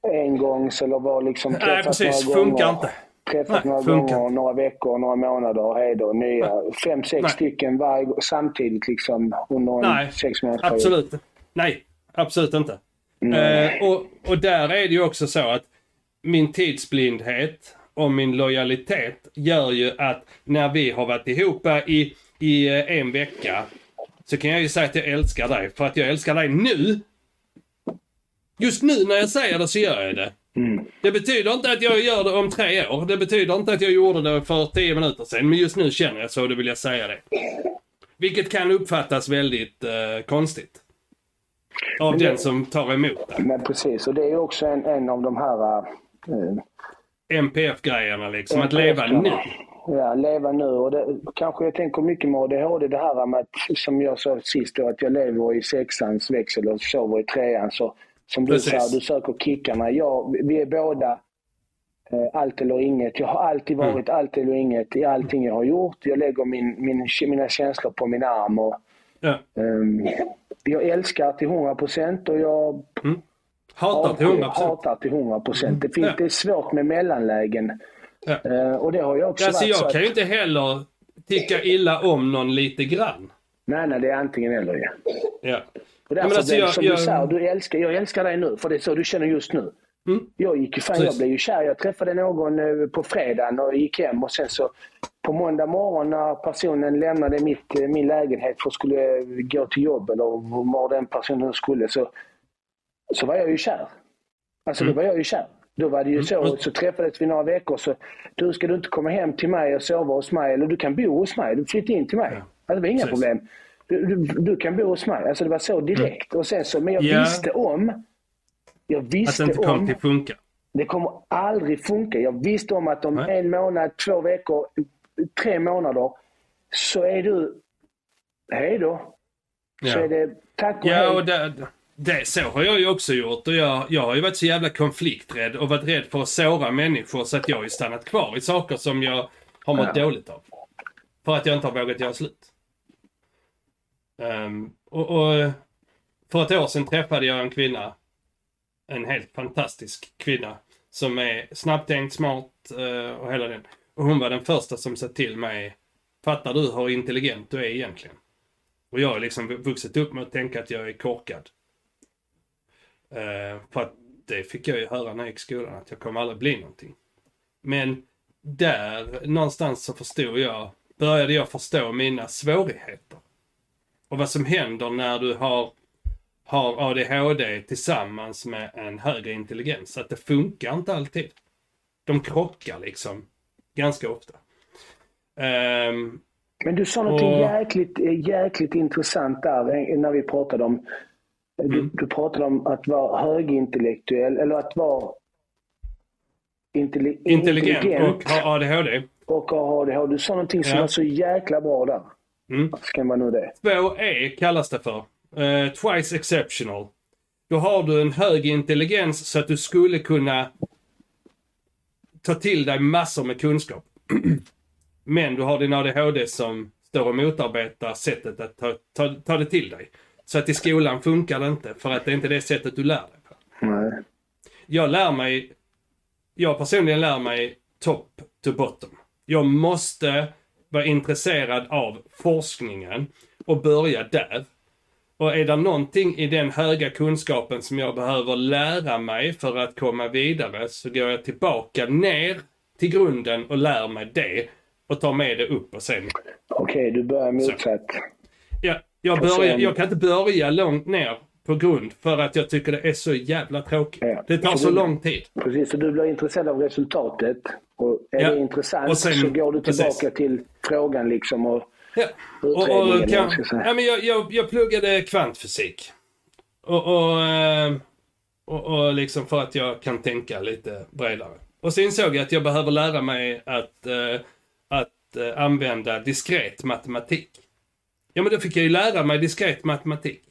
S2: engångs eller var liksom
S1: Nej, precis. Funkar
S2: gånger,
S1: inte.
S2: Träffas
S1: Nej,
S2: några
S1: funkar
S2: gånger, några veckor, några månader, hej då, nya. Fem, sex
S1: Nej.
S2: stycken varje, samtidigt liksom under en
S1: Nej,
S2: sex månadersperiod.
S1: Absolut. Nej, absolut inte.
S2: Nej.
S1: Eh, och, och där är det ju också så att min tidsblindhet och min lojalitet gör ju att när vi har varit ihop i, i eh, en vecka så kan jag ju säga att jag älskar dig för att jag älskar dig nu. Just nu när jag säger det så gör jag det.
S2: Mm.
S1: Det betyder inte att jag gör det om tre år. Det betyder inte att jag gjorde det för tio minuter sedan. Men just nu känner jag så då vill jag säga det. Vilket kan uppfattas väldigt eh, konstigt. Av
S2: det-
S1: den som tar emot det.
S2: Men precis, och det är också en, en av de här eh,
S1: MPF-grejerna liksom. Att leva nu.
S2: Ja, leva nu. Och det, kanske jag tänker mycket med ADHD, det här med att, som jag sa sist då, att jag lever i sexans växel och sover i trean. Så, som du
S1: Precis.
S2: sa, du söker kickarna. Ja, vi är båda eh, allt eller inget. Jag har alltid
S1: Mm.
S2: varit allt eller inget i allting jag har gjort. Jag lägger min, min, mina känslor på min arm. Och,
S1: Ja.
S2: ehm, jag älskar till 100 procent och jag
S1: Hatar till 100%.
S2: hatar till 100 procent. Det, finns,
S1: Ja.
S2: det är svårt med mellanlägen.
S1: Ja.
S2: Eh, och det har jag också
S1: Alltså
S2: varit.
S1: jag kan ju inte heller tycka illa om någon lite grann.
S2: Nej, nej, det är antingen eller. Ja.
S1: Ja.
S2: Och därför
S1: alltså,
S2: blev
S1: jag-
S2: som
S1: jag-
S2: du sa, du älskar, jag älskar dig nu, för det är så du känner just nu.
S1: Mm.
S2: Jag gick fan, jag blev ju kär. Jag träffade någon eh, på fredagen och gick hem och sen så på måndag morgon när personen lämnade mitt, eh, min lägenhet för att skulle gå till jobb eller var den personen skulle så, så var jag ju kär. Alltså
S1: Mm.
S2: då var jag ju kär. Då var det ju så, så träffades vi några veckor så du ska du inte komma hem till mig och sova hos mig eller du kan bo hos mig. Du flyttar in till mig. Alltså, det var inga
S1: Precis.
S2: problem. Du, du, kan bo hos mig. Alltså det var så direkt. Och sen så, men jag
S1: Mm. Ja.
S2: visste om jag
S1: Att
S2: visste
S1: det inte kom
S2: om,
S1: till funka.
S2: det kommer aldrig funka. Jag visste om att om
S1: Nej.
S2: en månad, två veckor, tre månader så är du, hej då. Så
S1: Ja.
S2: är det tack och
S1: Ja,
S2: hej.
S1: och det, det, så har jag ju också gjort. Och jag, jag har ju varit så jävla konflikträdd och varit rädd för att såra människor så att jag har ju stannat kvar i saker som jag har mått
S2: Ja.
S1: dåligt av. För att jag inte har vågat göra slut. Um, och, och för ett år sedan träffade jag en kvinna. En helt fantastisk kvinna. Som är snabbtänkt, smart uh, och hela den. Och hon var den första som sa till mig. Fattar du hur intelligent du är egentligen? Och jag har liksom vuxit upp med att tänka att jag är korkad. Uh, för att det fick jag ju höra när jag gick i skolan, att jag kommer aldrig bli någonting. Men där någonstans så förstod jag, började jag förstå mina svårigheter. Och vad som händer när du har, har ADHD tillsammans med en högre intelligens. Att det funkar inte alltid. De krockar liksom ganska ofta. Ehm,
S2: Men du sa något
S1: Och-
S2: jäkligt, jäkligt intressant där eh, när vi pratade om du,
S1: Mm.
S2: du pratade om att vara högintellektuell eller att vara intelli-
S1: intelligent och har ADHD.
S2: och ha ADHD. Du sa någonting som
S1: Ja.
S2: var så jäkla bra där.
S1: Mm.
S2: Ska man nu det?
S1: 2E kallas det för. Eh, twice exceptional. Då har du en hög intelligens så att du skulle kunna ta till dig massor med kunskap. Men du har din ADHD som står och motarbetar sättet att ta, ta, ta det till dig. Så att i skolan funkar det inte för att det är inte det sättet du lär dig på.
S2: Nej.
S1: Jag lär mig, jag personligen lär mig top to bottom. Jag måste vara intresserad av forskningen och börja där. Och är det någonting i den höga kunskapen som jag behöver lära mig för att komma vidare så går jag tillbaka ner till grunden och lär mig det och tar med det upp och sen...
S2: Okej, du börjar motsatt.
S1: Ja, jag, börjar,
S2: sen-
S1: jag kan inte börja långt ner på grund för att jag tycker det är så jävla tråkigt.
S2: Ja.
S1: Det tar
S2: Så
S1: lång tid.
S2: Precis, så du blir intresserad av resultatet. Och är
S1: Ja.
S2: det intressant
S1: Och sen-
S2: så går du tillbaka
S1: precis.
S2: till frågan liksom. Och,
S1: Ja. Och,
S2: Utredningen,
S1: och,
S2: vad
S1: kan,
S2: säga.
S1: ja, men jag, jag, jag pluggade kvantfysik. Och, och, eh, och, och liksom för att jag kan tänka lite bredare. Och så insåg jag att jag behöver lära mig att, eh, att eh, använda diskret matematik. Ja men då fick jag ju lära mig diskret matematik.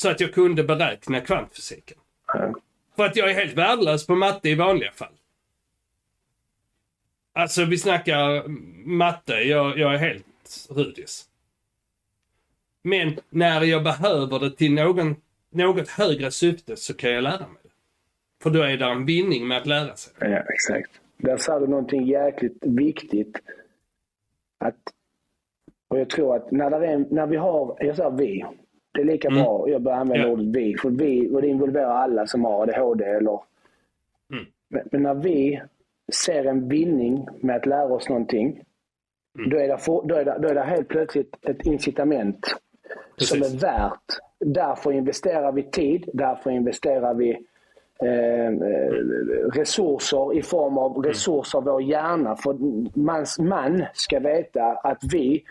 S1: Så att jag kunde beräkna kvantfysiken.
S2: Ja.
S1: För att jag är helt värdelös på matte i vanliga fall. Alltså vi snackar matte, jag, jag är helt rudis. Men när jag behöver det till någon, något högre syfte så kan jag lära mig det. För då är det en vinning med att lära sig.
S2: ja, exakt. Där sa du någonting jäkligt viktigt. Att, och jag tror att när, är, när vi har, jag sa vi, det är lika
S1: Mm.
S2: bra, jag börjar använda
S1: Ja.
S2: ordet vi, för vi, och det involverar alla som har ADHD eller
S1: Mm.
S2: men, men när vi ser en vinning med att lära oss någonting,
S1: Mm.
S2: då, är det for, då, är det, då är det helt plötsligt ett incitament som
S1: Precis.
S2: är värt. Därför investerar vi tid, därför investerar vi eh, eh, resurser i form av resurser av vår hjärna. För man, man ska veta att vi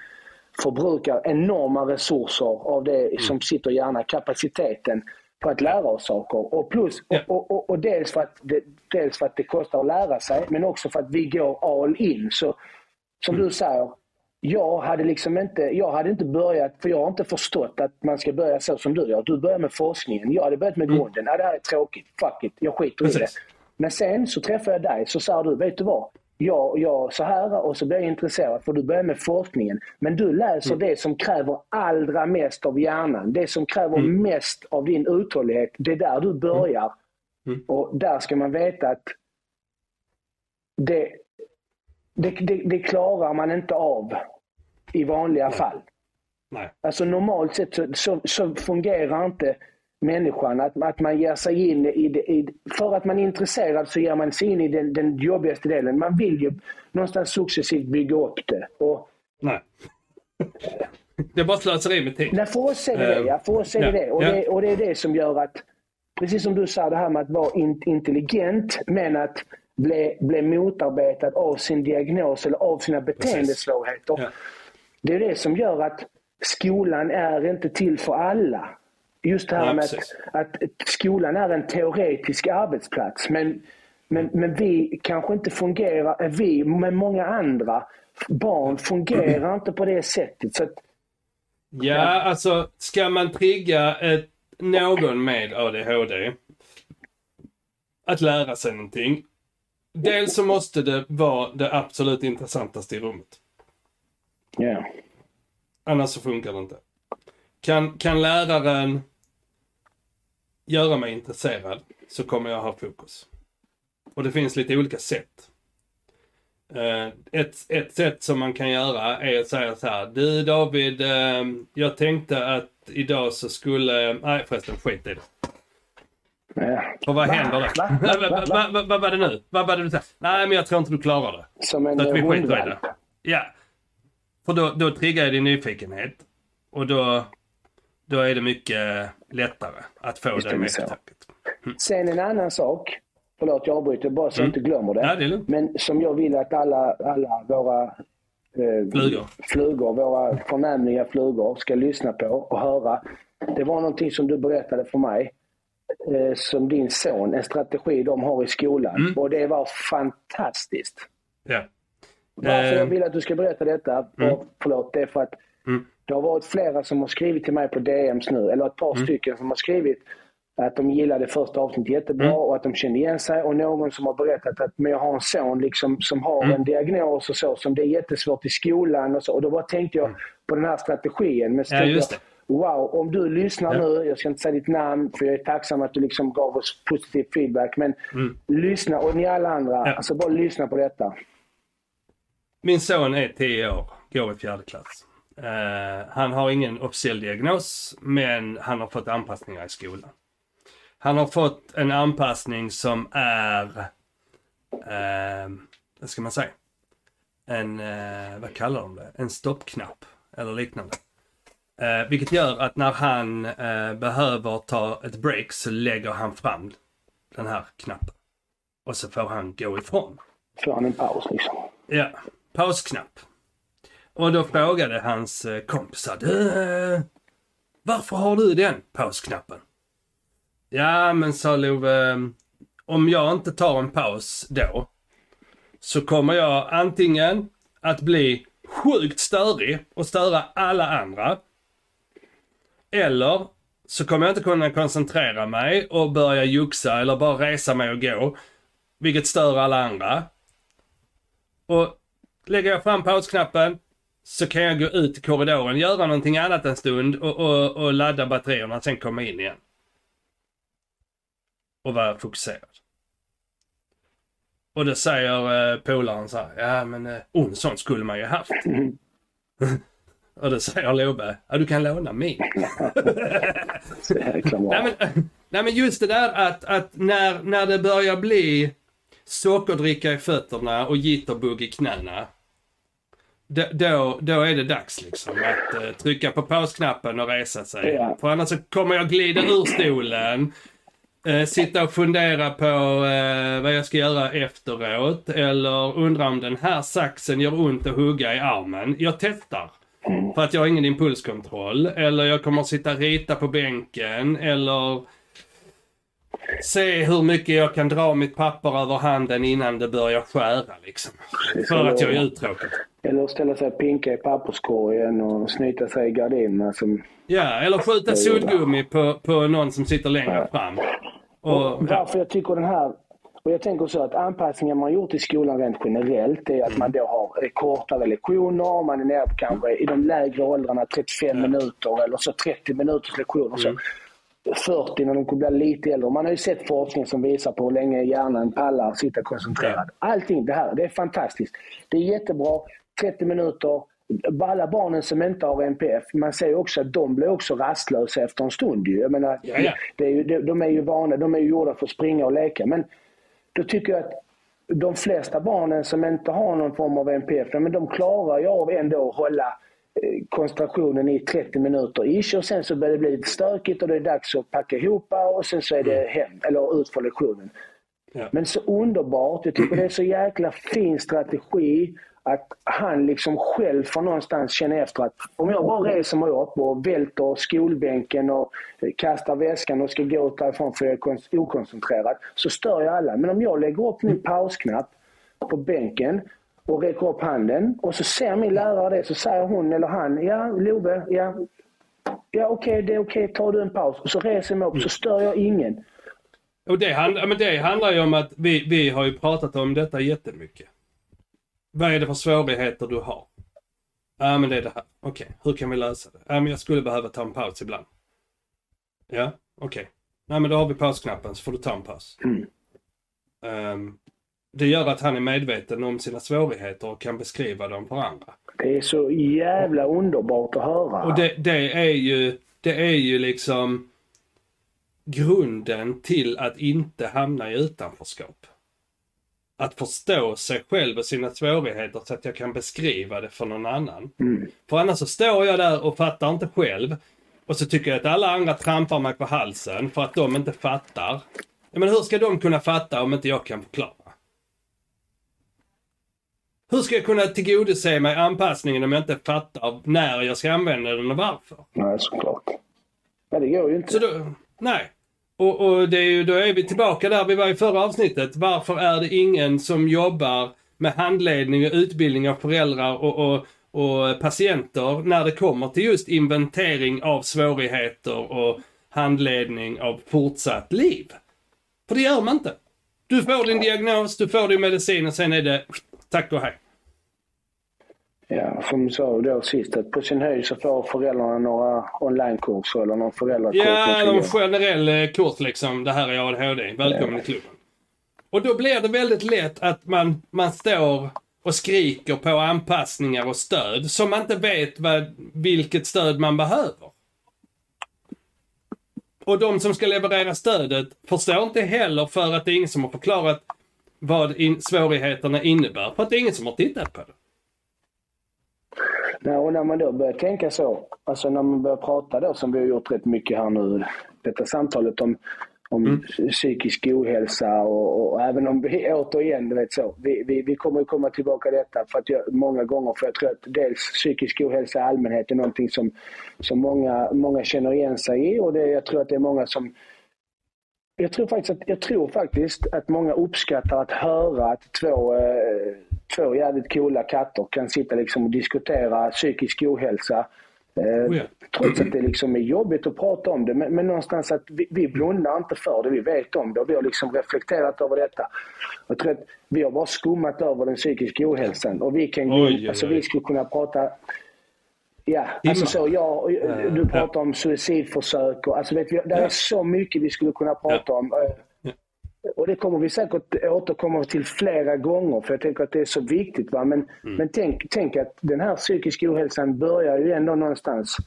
S2: förbrukar enorma resurser av det som sitter i hjärnan, kapaciteten för att lära oss saker. Och, plus,
S1: Ja.
S2: och, och, och dels, för att det, dels för att det kostar att lära sig, men också för att vi går all in. Så som du säger, jag hade liksom inte, jag hade inte börjat, för jag har inte förstått att man ska börja så som du gör. Du börjar med forskningen, jag hade börjat med grunden. Ja, det här är tråkigt, fuck it, jag skiter i det.
S1: Precis.
S2: Men sen så träffar jag dig, så säger du, vet du vad? Jag, jag så här och så blir jag intresserad för du börjar med forskningen. Men du läser det som kräver allra mest av hjärnan. Det som kräver mest av din uthållighet. Det är där du börjar.
S1: Mm.
S2: Och där ska man veta att det, det, det, det klarar man inte av i vanliga fall.
S1: Nej.
S2: Alltså normalt sett så, så, så fungerar inte människan. Att, att man ger sig in i, i För att man är intresserad så ger man sig in i den, den jobbigaste delen. Man vill ju någonstans successivt bygga upp det. Och,
S1: Nej. Det är bara slöseri med tid.
S2: nej, för oss är det det.
S1: Eh,
S2: Ja. För oss är
S1: ja,
S2: det. Och,
S1: ja.
S2: det. och det är det som gör att, precis som du sa, det här med att vara in, intelligent men att bli, bli motarbetad av sin diagnos eller av sina beteendesvårigheter.
S1: Ja.
S2: Det är det som gör att skolan är inte till för alla. Just det här
S1: Nej,
S2: med att, att skolan är en teoretisk arbetsplats. Men, men, men vi kanske inte fungerar, vi med många andra barn fungerar inte på det sättet. Så att,
S1: Ja, alltså ska man trigga ett, någon med ADHD att lära sig någonting. Dels så måste det vara det absolut intressantaste i rummet.
S2: ja.
S1: Annars så funkar det inte. Kan, kan läraren göra mig intresserad så kommer jag ha fokus. Och det finns lite olika sätt. Eh, ett, ett sätt som man kan göra är att säga så här. Du David, eh, jag tänkte att idag så skulle... Nej förresten, skit i det. För vad händer där?
S2: Va?
S1: Vad var det nu? Vad var det du sa? Nej men jag tror inte du klarar det.
S2: Som en
S1: Så att vi skiter i det. Ja. För då, då triggar jag din nyfikenhet. Och då, då är det mycket lättare att få det med
S2: så.
S1: tacket.
S2: Sen en annan sak, förlåt jag avbryter bara så jag inte glömmer det.
S1: Ja, det är.
S2: Men som jag vill att alla, alla våra eh,
S1: Flugor.
S2: flugor, våra förnämliga flugor ska lyssna på och höra. Det var någonting som du berättade för mig eh, som din son, en strategi de har i skolan.
S1: Mm.
S2: Och det var fantastiskt.
S1: Ja.
S2: Varför
S1: Eh,
S2: jag vill att du ska berätta detta, och, förlåt, det är för att
S1: Mm.
S2: Det har varit flera som har skrivit till mig på DMs nu, eller ett par stycken som har skrivit att de gillade första avsnittet jättebra
S1: Mm.
S2: och att de kände igen sig. Och någon som har berättat att men jag har en son liksom, som har
S1: Mm.
S2: en diagnos och så, som det är jättesvårt i skolan. Och, så. och då bara tänkte jag på den här strategin. Men
S1: Mm. Ja, just
S2: jag, Wow, om du lyssnar
S1: Ja.
S2: nu, jag ska inte säga ditt namn för jag är tacksam att du liksom gav oss positiv feedback. Men lyssna, och ni alla andra,
S1: Mm. Ja.
S2: alltså bara lyssna på detta.
S1: Min son är 10 år, går i fjärde klass. Eh, han har ingen officiell diagnos, men han har fått anpassningar i skolan. Han har fått en anpassning som är, eh, vad ska man säga? En, eh, vad kallar de det? En stoppknapp eller liknande. Eh, vilket gör att när han eh, behöver ta ett break så lägger han fram den här knappen. Och så får han gå ifrån.
S2: Får han en paus liksom.
S1: Ja, pausknapp. Och då frågade hans eh, kompisar, du, eh, varför har du den pausknappen? Ja, men sa Love, eh, om jag inte tar en paus då, så kommer jag antingen att bli sjukt störig och störa alla andra. Eller så kommer jag inte kunna koncentrera mig och börja juxa eller bara resa mig och gå. Vilket stör alla andra. Och lägger jag fram pausknappen så kan jag gå ut i korridoren, göra någonting annat en stund och, och, och ladda batterierna, sen komma in igen. Och vara fokuserad. Och då säger eh, polaren så här, ja men eh, oh, en sån skulle man ju haft. och då säger Love, ja du kan låna min. Nej men, nej men just det där att, att när, när det börjar bli sockerdricka i fötterna och jitterbug i knäna. Då, då, är det dags liksom att eh, trycka på pausknappen och resa sig.
S2: Ja.
S1: För annars så kommer jag glida ur stolen. Eh, sitta och fundera på eh, vad jag ska göra efteråt. Eller undra om den här saxen gör ont att hugga i armen. Jag testar. För att jag har ingen impulskontroll. Eller jag kommer att sitta och rita på bänken. Eller se hur mycket jag kan dra mitt papper över handen innan det börjar skära liksom. För att jag är uttråkad.
S2: Eller ställa sig och pinka i papperskorgen och snyta sig i gardinerna. Som...
S1: Ja, eller skjuta suddgummi på, på någon som sitter längre fram. Och,
S2: Och varför jag tycker den här... Och jag tänker så att anpassningen man gjort i skolan rent generellt är att man då har kortare lektioner. Man är nere på kanske i de lägre åldrarna 35 minuter eller så 30 minuters lektioner. Så 40 när de kommer bli lite äldre. Man har ju sett forskning som visar på hur länge hjärnan pallar sitta koncentrerad. Allting det här, det är fantastiskt. Det är jättebra. 30 minuter. Alla barnen som inte har NPF, man ser också att de blir också rastlösa efter en stund. ju. Jag menar,
S1: Ja, ja.
S2: Ju, de, de är ju vana, de är ju gjorda för att springa och leka. Men då tycker jag att de flesta barnen som inte har någon form av NPF, men de klarar ju av ändå att hålla eh, koncentrationen i 30 minuter ish och sen så börjar det bli lite stökigt och det är dags att packa ihop och sen så är det hem, eller ut för lektionen.
S1: Ja.
S2: Men så underbart, jag tycker det är så jäkla fin strategi att han liksom själv får någonstans känna efter att om jag bara reser mig upp och välter skolbänken och kastar väskan och ska gå ut därifrån för jag är kon- okoncentrerad så stör jag alla. Men om jag lägger upp min pausknapp på bänken och räcker upp handen och så ser min lärare det så säger hon eller han, ja Love, ja, ja okej det är okej, tar du en paus. Och så reser jag mig upp så stör jag ingen.
S1: Och det, hand, ja, men det handlar ju om att vi, vi har ju pratat om detta jättemycket. Vad är det för svårigheter du har? Ja men det är det här. Okej, hur kan vi lösa det? Ja men jag skulle behöva ta en paus ibland. Ja, okej. Nej men då har vi pausknappen så får du ta en paus. Ehm, det gör att han är medveten om sina svårigheter och kan beskriva dem för andra.
S2: Det är så jävla underbart att höra.
S1: Och det, det är ju, det är ju liksom grunden till att inte hamna i utanförskap. Att förstå sig själv och sina svårigheter så att jag kan beskriva det för någon annan. För annars så står jag där och fattar inte själv. Och så tycker jag att alla andra trampar mig på halsen för att de inte fattar. Men hur ska de kunna fatta om inte jag kan förklara? Hur ska jag kunna tillgodose mig anpassningen om jag inte fattar när jag ska använda den och varför?
S2: Nej, såklart. Men det går ju inte.
S1: Så då, nej. Och, och det är ju, då är vi tillbaka där vi var i förra avsnittet. Varför är det ingen som jobbar med handledning och utbildning av föräldrar och, och, och patienter när det kommer till just inventering av svårigheter och handledning av fortsatt liv. För det gör man inte. Du får din diagnos, du får din medicin och sen är det tack och hej.
S2: Ja, som sa då sist, att på sin höjd så får föräldrarna några onlinekurser eller någon föräldrakurs.
S1: Ja, någon generell eh, kurs liksom. Det här är ADHD. Välkommen ja. i klubben. Och då blir det väldigt lätt att man, man står och skriker på anpassningar och stöd som man inte vet vad, vilket stöd man behöver. Och de som ska leverera stödet förstår inte heller för att det är ingen som har förklarat vad in, svårigheterna innebär. För att det är ingen som har tittat på det.
S2: Nej, och när man då börjar tänka så, alltså när man börjar prata då som vi har gjort rätt mycket här nu, detta samtalet om om mm. psykisk ohälsa och, och, även om vi återigen, du vet så, vi, vi, vi kommer komma tillbaka till detta för att jag, många gånger, för jag tror att dels psykisk ohälsa i allmänhet är någonting som, som många, många känner igen sig i och det, jag tror att det är många som jag tror, faktiskt att, jag tror faktiskt att många uppskattar att höra att två, eh, två jävligt coola katter kan sitta liksom och diskutera psykisk ohälsa Oh ja. Trots att det liksom är jobbigt att prata om det. Men, men någonstans att vi, vi blundar inte för det. Vi vet om det och vi har liksom reflekterat över detta. Jag tror att vi har bara skummat över den psykiska ohälsan. Och vi kan oj, oj, alltså vi skulle kunna prata Ja, alltså så, ja, du pratar om suicidförsök och alltså vet vi, det är så mycket vi skulle kunna prata om. Och det kommer vi säkert återkomma till flera gånger för jag tänker att det är så viktigt. Va? Men, mm. men tänk, tänk att den här psykiska ohälsan börjar ju ändå någonstans.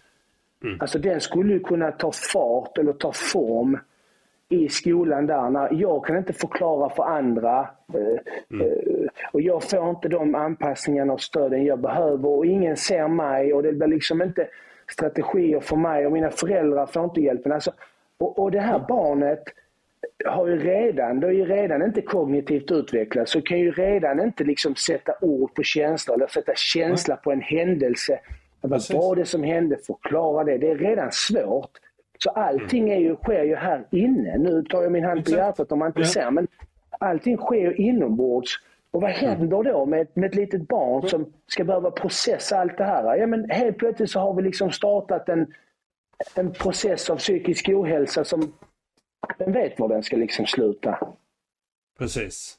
S2: Mm. Alltså den skulle ju kunna ta fart eller ta form i skolan där. När jag kan inte förklara för andra eh, mm. Eh, och jag får inte de anpassningarna och stöden jag behöver och ingen ser mig och det blir liksom inte strategier för mig och mina föräldrar får inte hjälpen. Alltså, och, och det här barnet har ju redan, det är ju redan inte kognitivt utvecklat så kan ju redan inte liksom sätta ord på känslor eller sätta känsla på en händelse. Vad var det som hände? Förklara det. Det är redan svårt. Så allting är ju, sker ju här inne. Nu tar jag min hand på hjärtat om man inte ja. ser, men allting sker ju inombords. Och vad händer då med, med ett litet barn som ska behöva processa allt det här? Ja, men helt plötsligt så har vi liksom startat en, en process av psykisk ohälsa som den vet var den ska liksom sluta.
S1: Precis.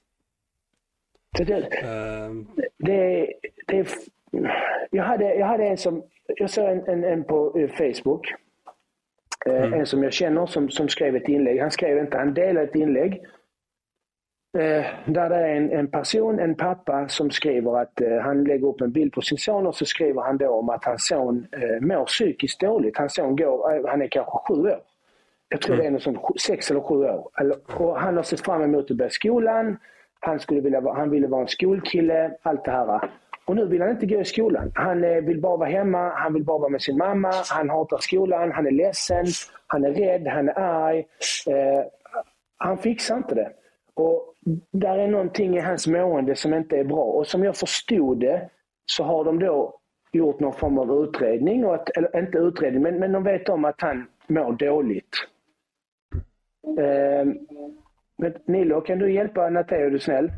S2: Så det, um... det, det, jag, hade, jag hade en som, jag såg en, en, en på eh, Facebook. Eh, mm. En som jag känner som, som skrev ett inlägg. Han skrev inte, han delade ett inlägg. Eh, där det är en, en, person, en pappa, som skriver att eh, han lägger upp en bild på sin son och så skriver han då om att hans son eh, mår psykiskt dåligt. Hans son går, han är kanske sju år. Jag tror mm. det är något sånt, sex eller sju år. Och han har sett fram emot att börja skolan. Han, skulle vilja, han ville vara en skolkille, allt det här. Och nu vill han inte gå i skolan. Han eh, vill bara vara hemma, han vill bara vara med sin mamma, han hatar skolan, han är ledsen, han är rädd, han är arg. Eh, han fixar inte det. Och där är någonting i hans mående som inte är bra. Och som jag förstod det så har de då gjort någon form av utredning, och att, eller inte utredning, men, men de vet om att han mår dåligt. Eh, men Nilo, kan du hjälpa Natteo, är du snäll?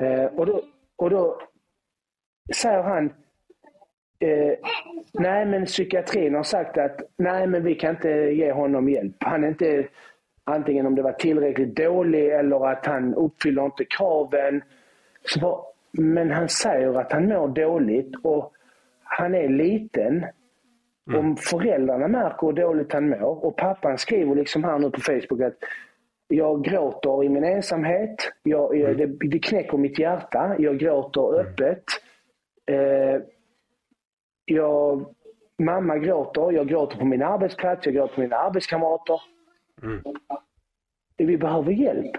S2: Eh, och, då, och då säger han, eh, nej men psykiatrin har sagt att nej men vi kan inte ge honom hjälp. Han är inte, antingen om det var tillräckligt dålig eller att han uppfyller inte kraven. Så, men han säger att han mår dåligt och han är liten. Mm. Om föräldrarna märker hur dåligt han mår och pappan skriver liksom här nu på Facebook att jag gråter i min ensamhet, jag, mm. det, det knäcker mitt hjärta, jag gråter mm. öppet. Eh, jag, mamma gråter, jag gråter på min arbetsplats, jag gråter på mina arbetskamrater. Mm. Vi behöver hjälp.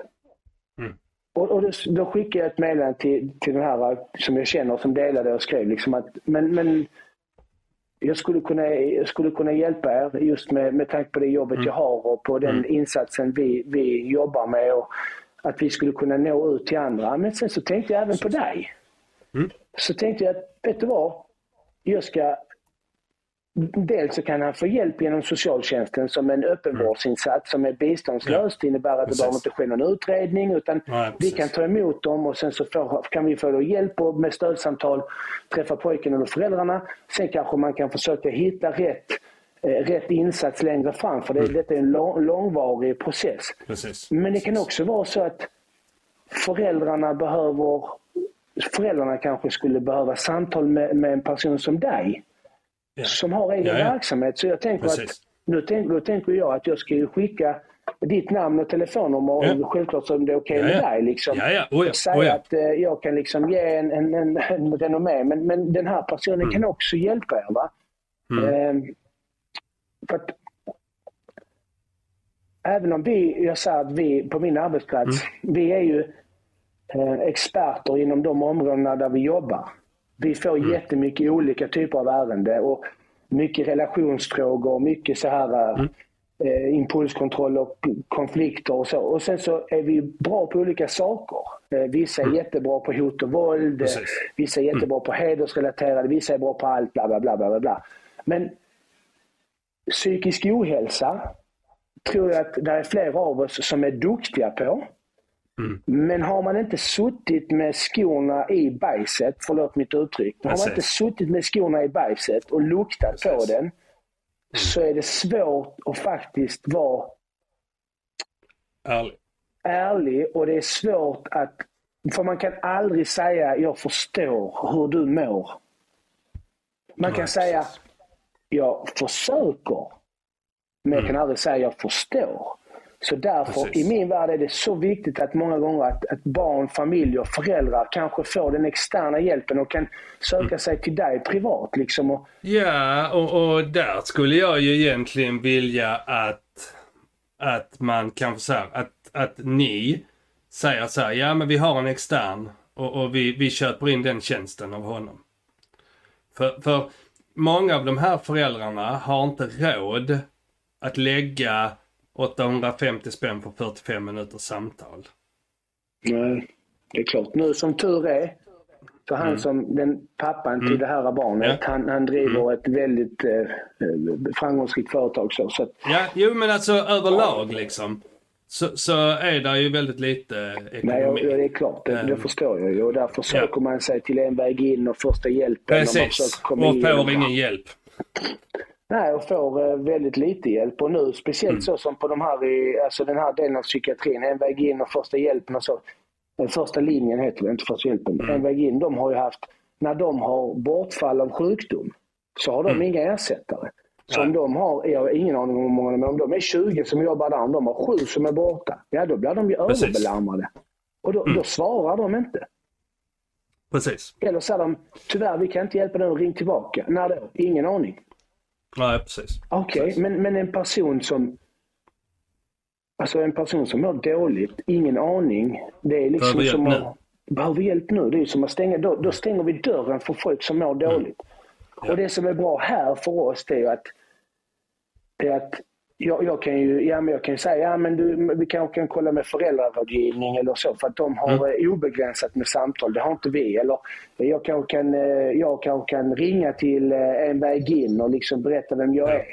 S2: Mm. Och, och då, då skickade jag ett meddelande till, till den här som jag känner som delade och skrev liksom att men, men jag skulle kunna, jag skulle kunna hjälpa er just med, med tanke på det jobbet mm. jag har och på den mm. insatsen vi, vi jobbar med. Och att vi skulle kunna nå ut till andra. Men sen så tänkte jag även på dig. Mm. Så tänkte jag att, vet du vad? Jag ska Dels så kan han få hjälp genom socialtjänsten som en öppenvårdsinsats som är biståndslöst. Det innebär att det behöver inte ske någon utredning utan ja, vi kan ta emot dem och sen så får, kan vi få hjälp och med stödsamtal träffa pojken eller föräldrarna. Sen kanske man kan försöka hitta rätt eh, rätt insats längre fram. För det,
S1: Mm.
S2: detta är en lång, långvarig process.
S1: Precis.
S2: Men det kan också vara så att föräldrarna behöver Föräldrarna kanske skulle behöva samtal med, med en person som dig.
S1: Ja.
S2: Som har egen
S1: Ja, ja.
S2: verksamhet. Så jag tänker
S1: Precis.
S2: att nu tänker, då tänker jag att jag ska ju skicka ditt namn och telefonnummer.
S1: Ja.
S2: Självklart om det är okej
S1: Ja,
S2: med
S1: ja.
S2: dig. Liksom.
S1: Ja, ja. Oh, ja.
S2: Säga
S1: Oh, ja.
S2: att eh, jag kan liksom ge en, en, en, en renommé. Men, men den här personen kan också hjälpa er. Va?
S1: Mm.
S2: Eh, för att, även om vi, jag säger att vi på min arbetsplats,
S1: Mm.
S2: vi är ju eh, experter inom de områdena där vi jobbar. Vi får
S1: Mm.
S2: jättemycket olika typer av ärenden och mycket relationsfrågor, mycket så här
S1: Mm.
S2: eh, impulskontroll och konflikter och så. Och sen så är vi bra på olika saker. Eh, vissa är jättebra på hot och våld, eh,
S1: Mm. Precis.
S2: vissa är jättebra på hedersrelaterade, vissa är bra på allt, bla bla bla. bla, bla, bla. Men psykisk ohälsa tror jag att det är flera av oss som är duktiga på.
S1: Mm.
S2: Men har man inte suttit med skorna i bajset, förlåt mitt uttryck, men har man inte suttit med skorna i bajset och luktat på
S1: Precis.
S2: den så är det svårt att faktiskt vara
S1: Ärlig.
S2: ärlig och det är svårt att... För man kan aldrig säga jag förstår hur du mår. Man kan säga jag försöker. Men jag kan aldrig säga jag förstår. Så därför.
S1: Precis.
S2: i min värld är det så viktigt att många gånger att, att barn, familjer, föräldrar kanske får den externa hjälpen och kan söka
S1: Mm.
S2: sig till dig privat. Liksom, och,
S1: Ja, och, och där skulle jag ju egentligen vilja att, att man kanske så här, att, att ni säger så här, ja men vi har en extern och, och vi, vi köper in den tjänsten av honom. För, för många av de här föräldrarna har inte råd att lägga 850 spänn på 45 minuters samtal.
S2: Nej, det är klart. Nu som tur är, för han som den pappan till det här barnet,
S1: Mm. Ja.
S2: han, han driver ett väldigt eh, framgångsrikt företag. Så, så att,
S1: Ja, jo men alltså överlag liksom. Så, så är det ju väldigt lite
S2: nej,
S1: ekonomi.
S2: ja, det är klart, det, det
S1: Ehm.
S2: förstår jag ju. Och där försöker man sig till en väg in och första hjälpen. och
S1: Precis, och
S2: igenom.
S1: får ingen hjälp.
S2: Nej, och får eh, väldigt lite hjälp. Och nu speciellt
S1: Mm.
S2: så som på de här, alltså den här delen av psykiatrin, en väg in och första hjälpen och så. Den första linjen heter det, inte första hjälpen.
S1: Mm.
S2: En väg in, de har ju haft, när de har bortfall av sjukdom, så har de inga ersättare. Så
S1: Mm.
S2: Om de har, jag har ingen aning om hur många, men om de är 20 som jobbar där, om de har sju som är borta, ja då blir de ju
S1: Precis. Mm.
S2: överbelarmade. Och då, då svarar de inte.
S1: Precis.
S2: Eller säger de, tyvärr vi kan inte hjälpa dig, ring tillbaka. När då? Ingen aning.
S1: Nej, precis.
S2: Okej,
S1: Precis.
S2: men, men en person som Alltså en person som mår dåligt, ingen aning. Det är liksom
S1: Behöver
S2: som
S1: hjälp
S2: att... Behöver hjälp nu. Det är som att stänga, då, då stänger vi dörren för folk som mår dåligt. Och det som är bra här för oss det är att, det är att jag, jag, kan ju, ja, men jag kan ju säga ja, men du, vi kanske kan kolla med föräldrarådgivning eller så för att de har mm. obegränsat med samtal. Det har inte vi. Eller jag kanske kan, eh, jag kanske kan ringa till eh, en väg in och liksom berätta vem jag är.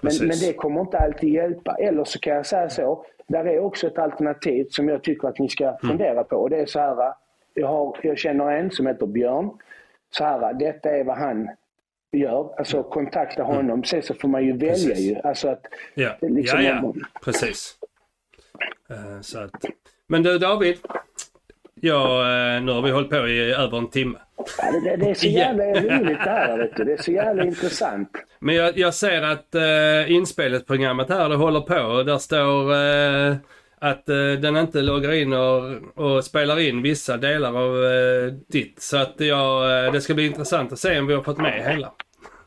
S2: Men, men det kommer inte alltid hjälpa. Eller så kan jag säga så. Där är också ett alternativ som jag tycker att ni ska fundera på. Och det är så här. Jag, har, jag känner en som heter Björn. Så här, detta är vad han gör. Alltså kontakta honom. Sen så får man ju välja
S1: Precis.
S2: ju. Alltså att,
S1: Ja,
S2: liksom
S1: ja, ja. precis. Eh, så att... Men du David. Ja, eh, nu har vi hållit på i över en timme.
S2: Ja, det, det, är så jävla roligt det här. Vet du. Det är så jävla intressant.
S1: Men jag, jag ser att eh, inspelningsprogrammet här, det håller på och där står eh, att eh, den inte loggar in och, och spelar in vissa delar av eh, ditt. Så att jag, eh, det ska bli intressant att se om vi har fått med hela.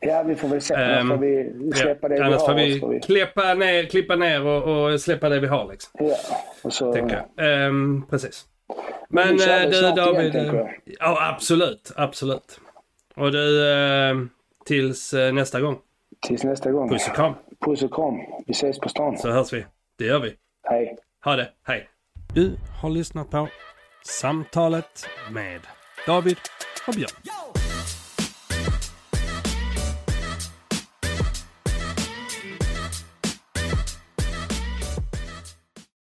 S2: Ja, vi får väl se. Annars
S1: Ehm,
S2: får vi släppa det vi
S1: Annars
S2: har.
S1: får
S2: och
S1: vi klippa ner, klippa ner och, och släppa det vi har liksom.
S2: Ja, och så...
S1: Tänker jag. Ehm, precis. Men eh, du
S2: igen,
S1: David. eh, ja absolut, absolut. Och du, eh, tills nästa gång.
S2: Tills nästa gång.
S1: Puss och kram.
S2: Puss och kram. Vi ses på stan.
S1: Så hörs vi. Det gör vi.
S2: Hej.
S1: Ha det. Hej.
S3: Du har lyssnat på Samtalet med David och Björn.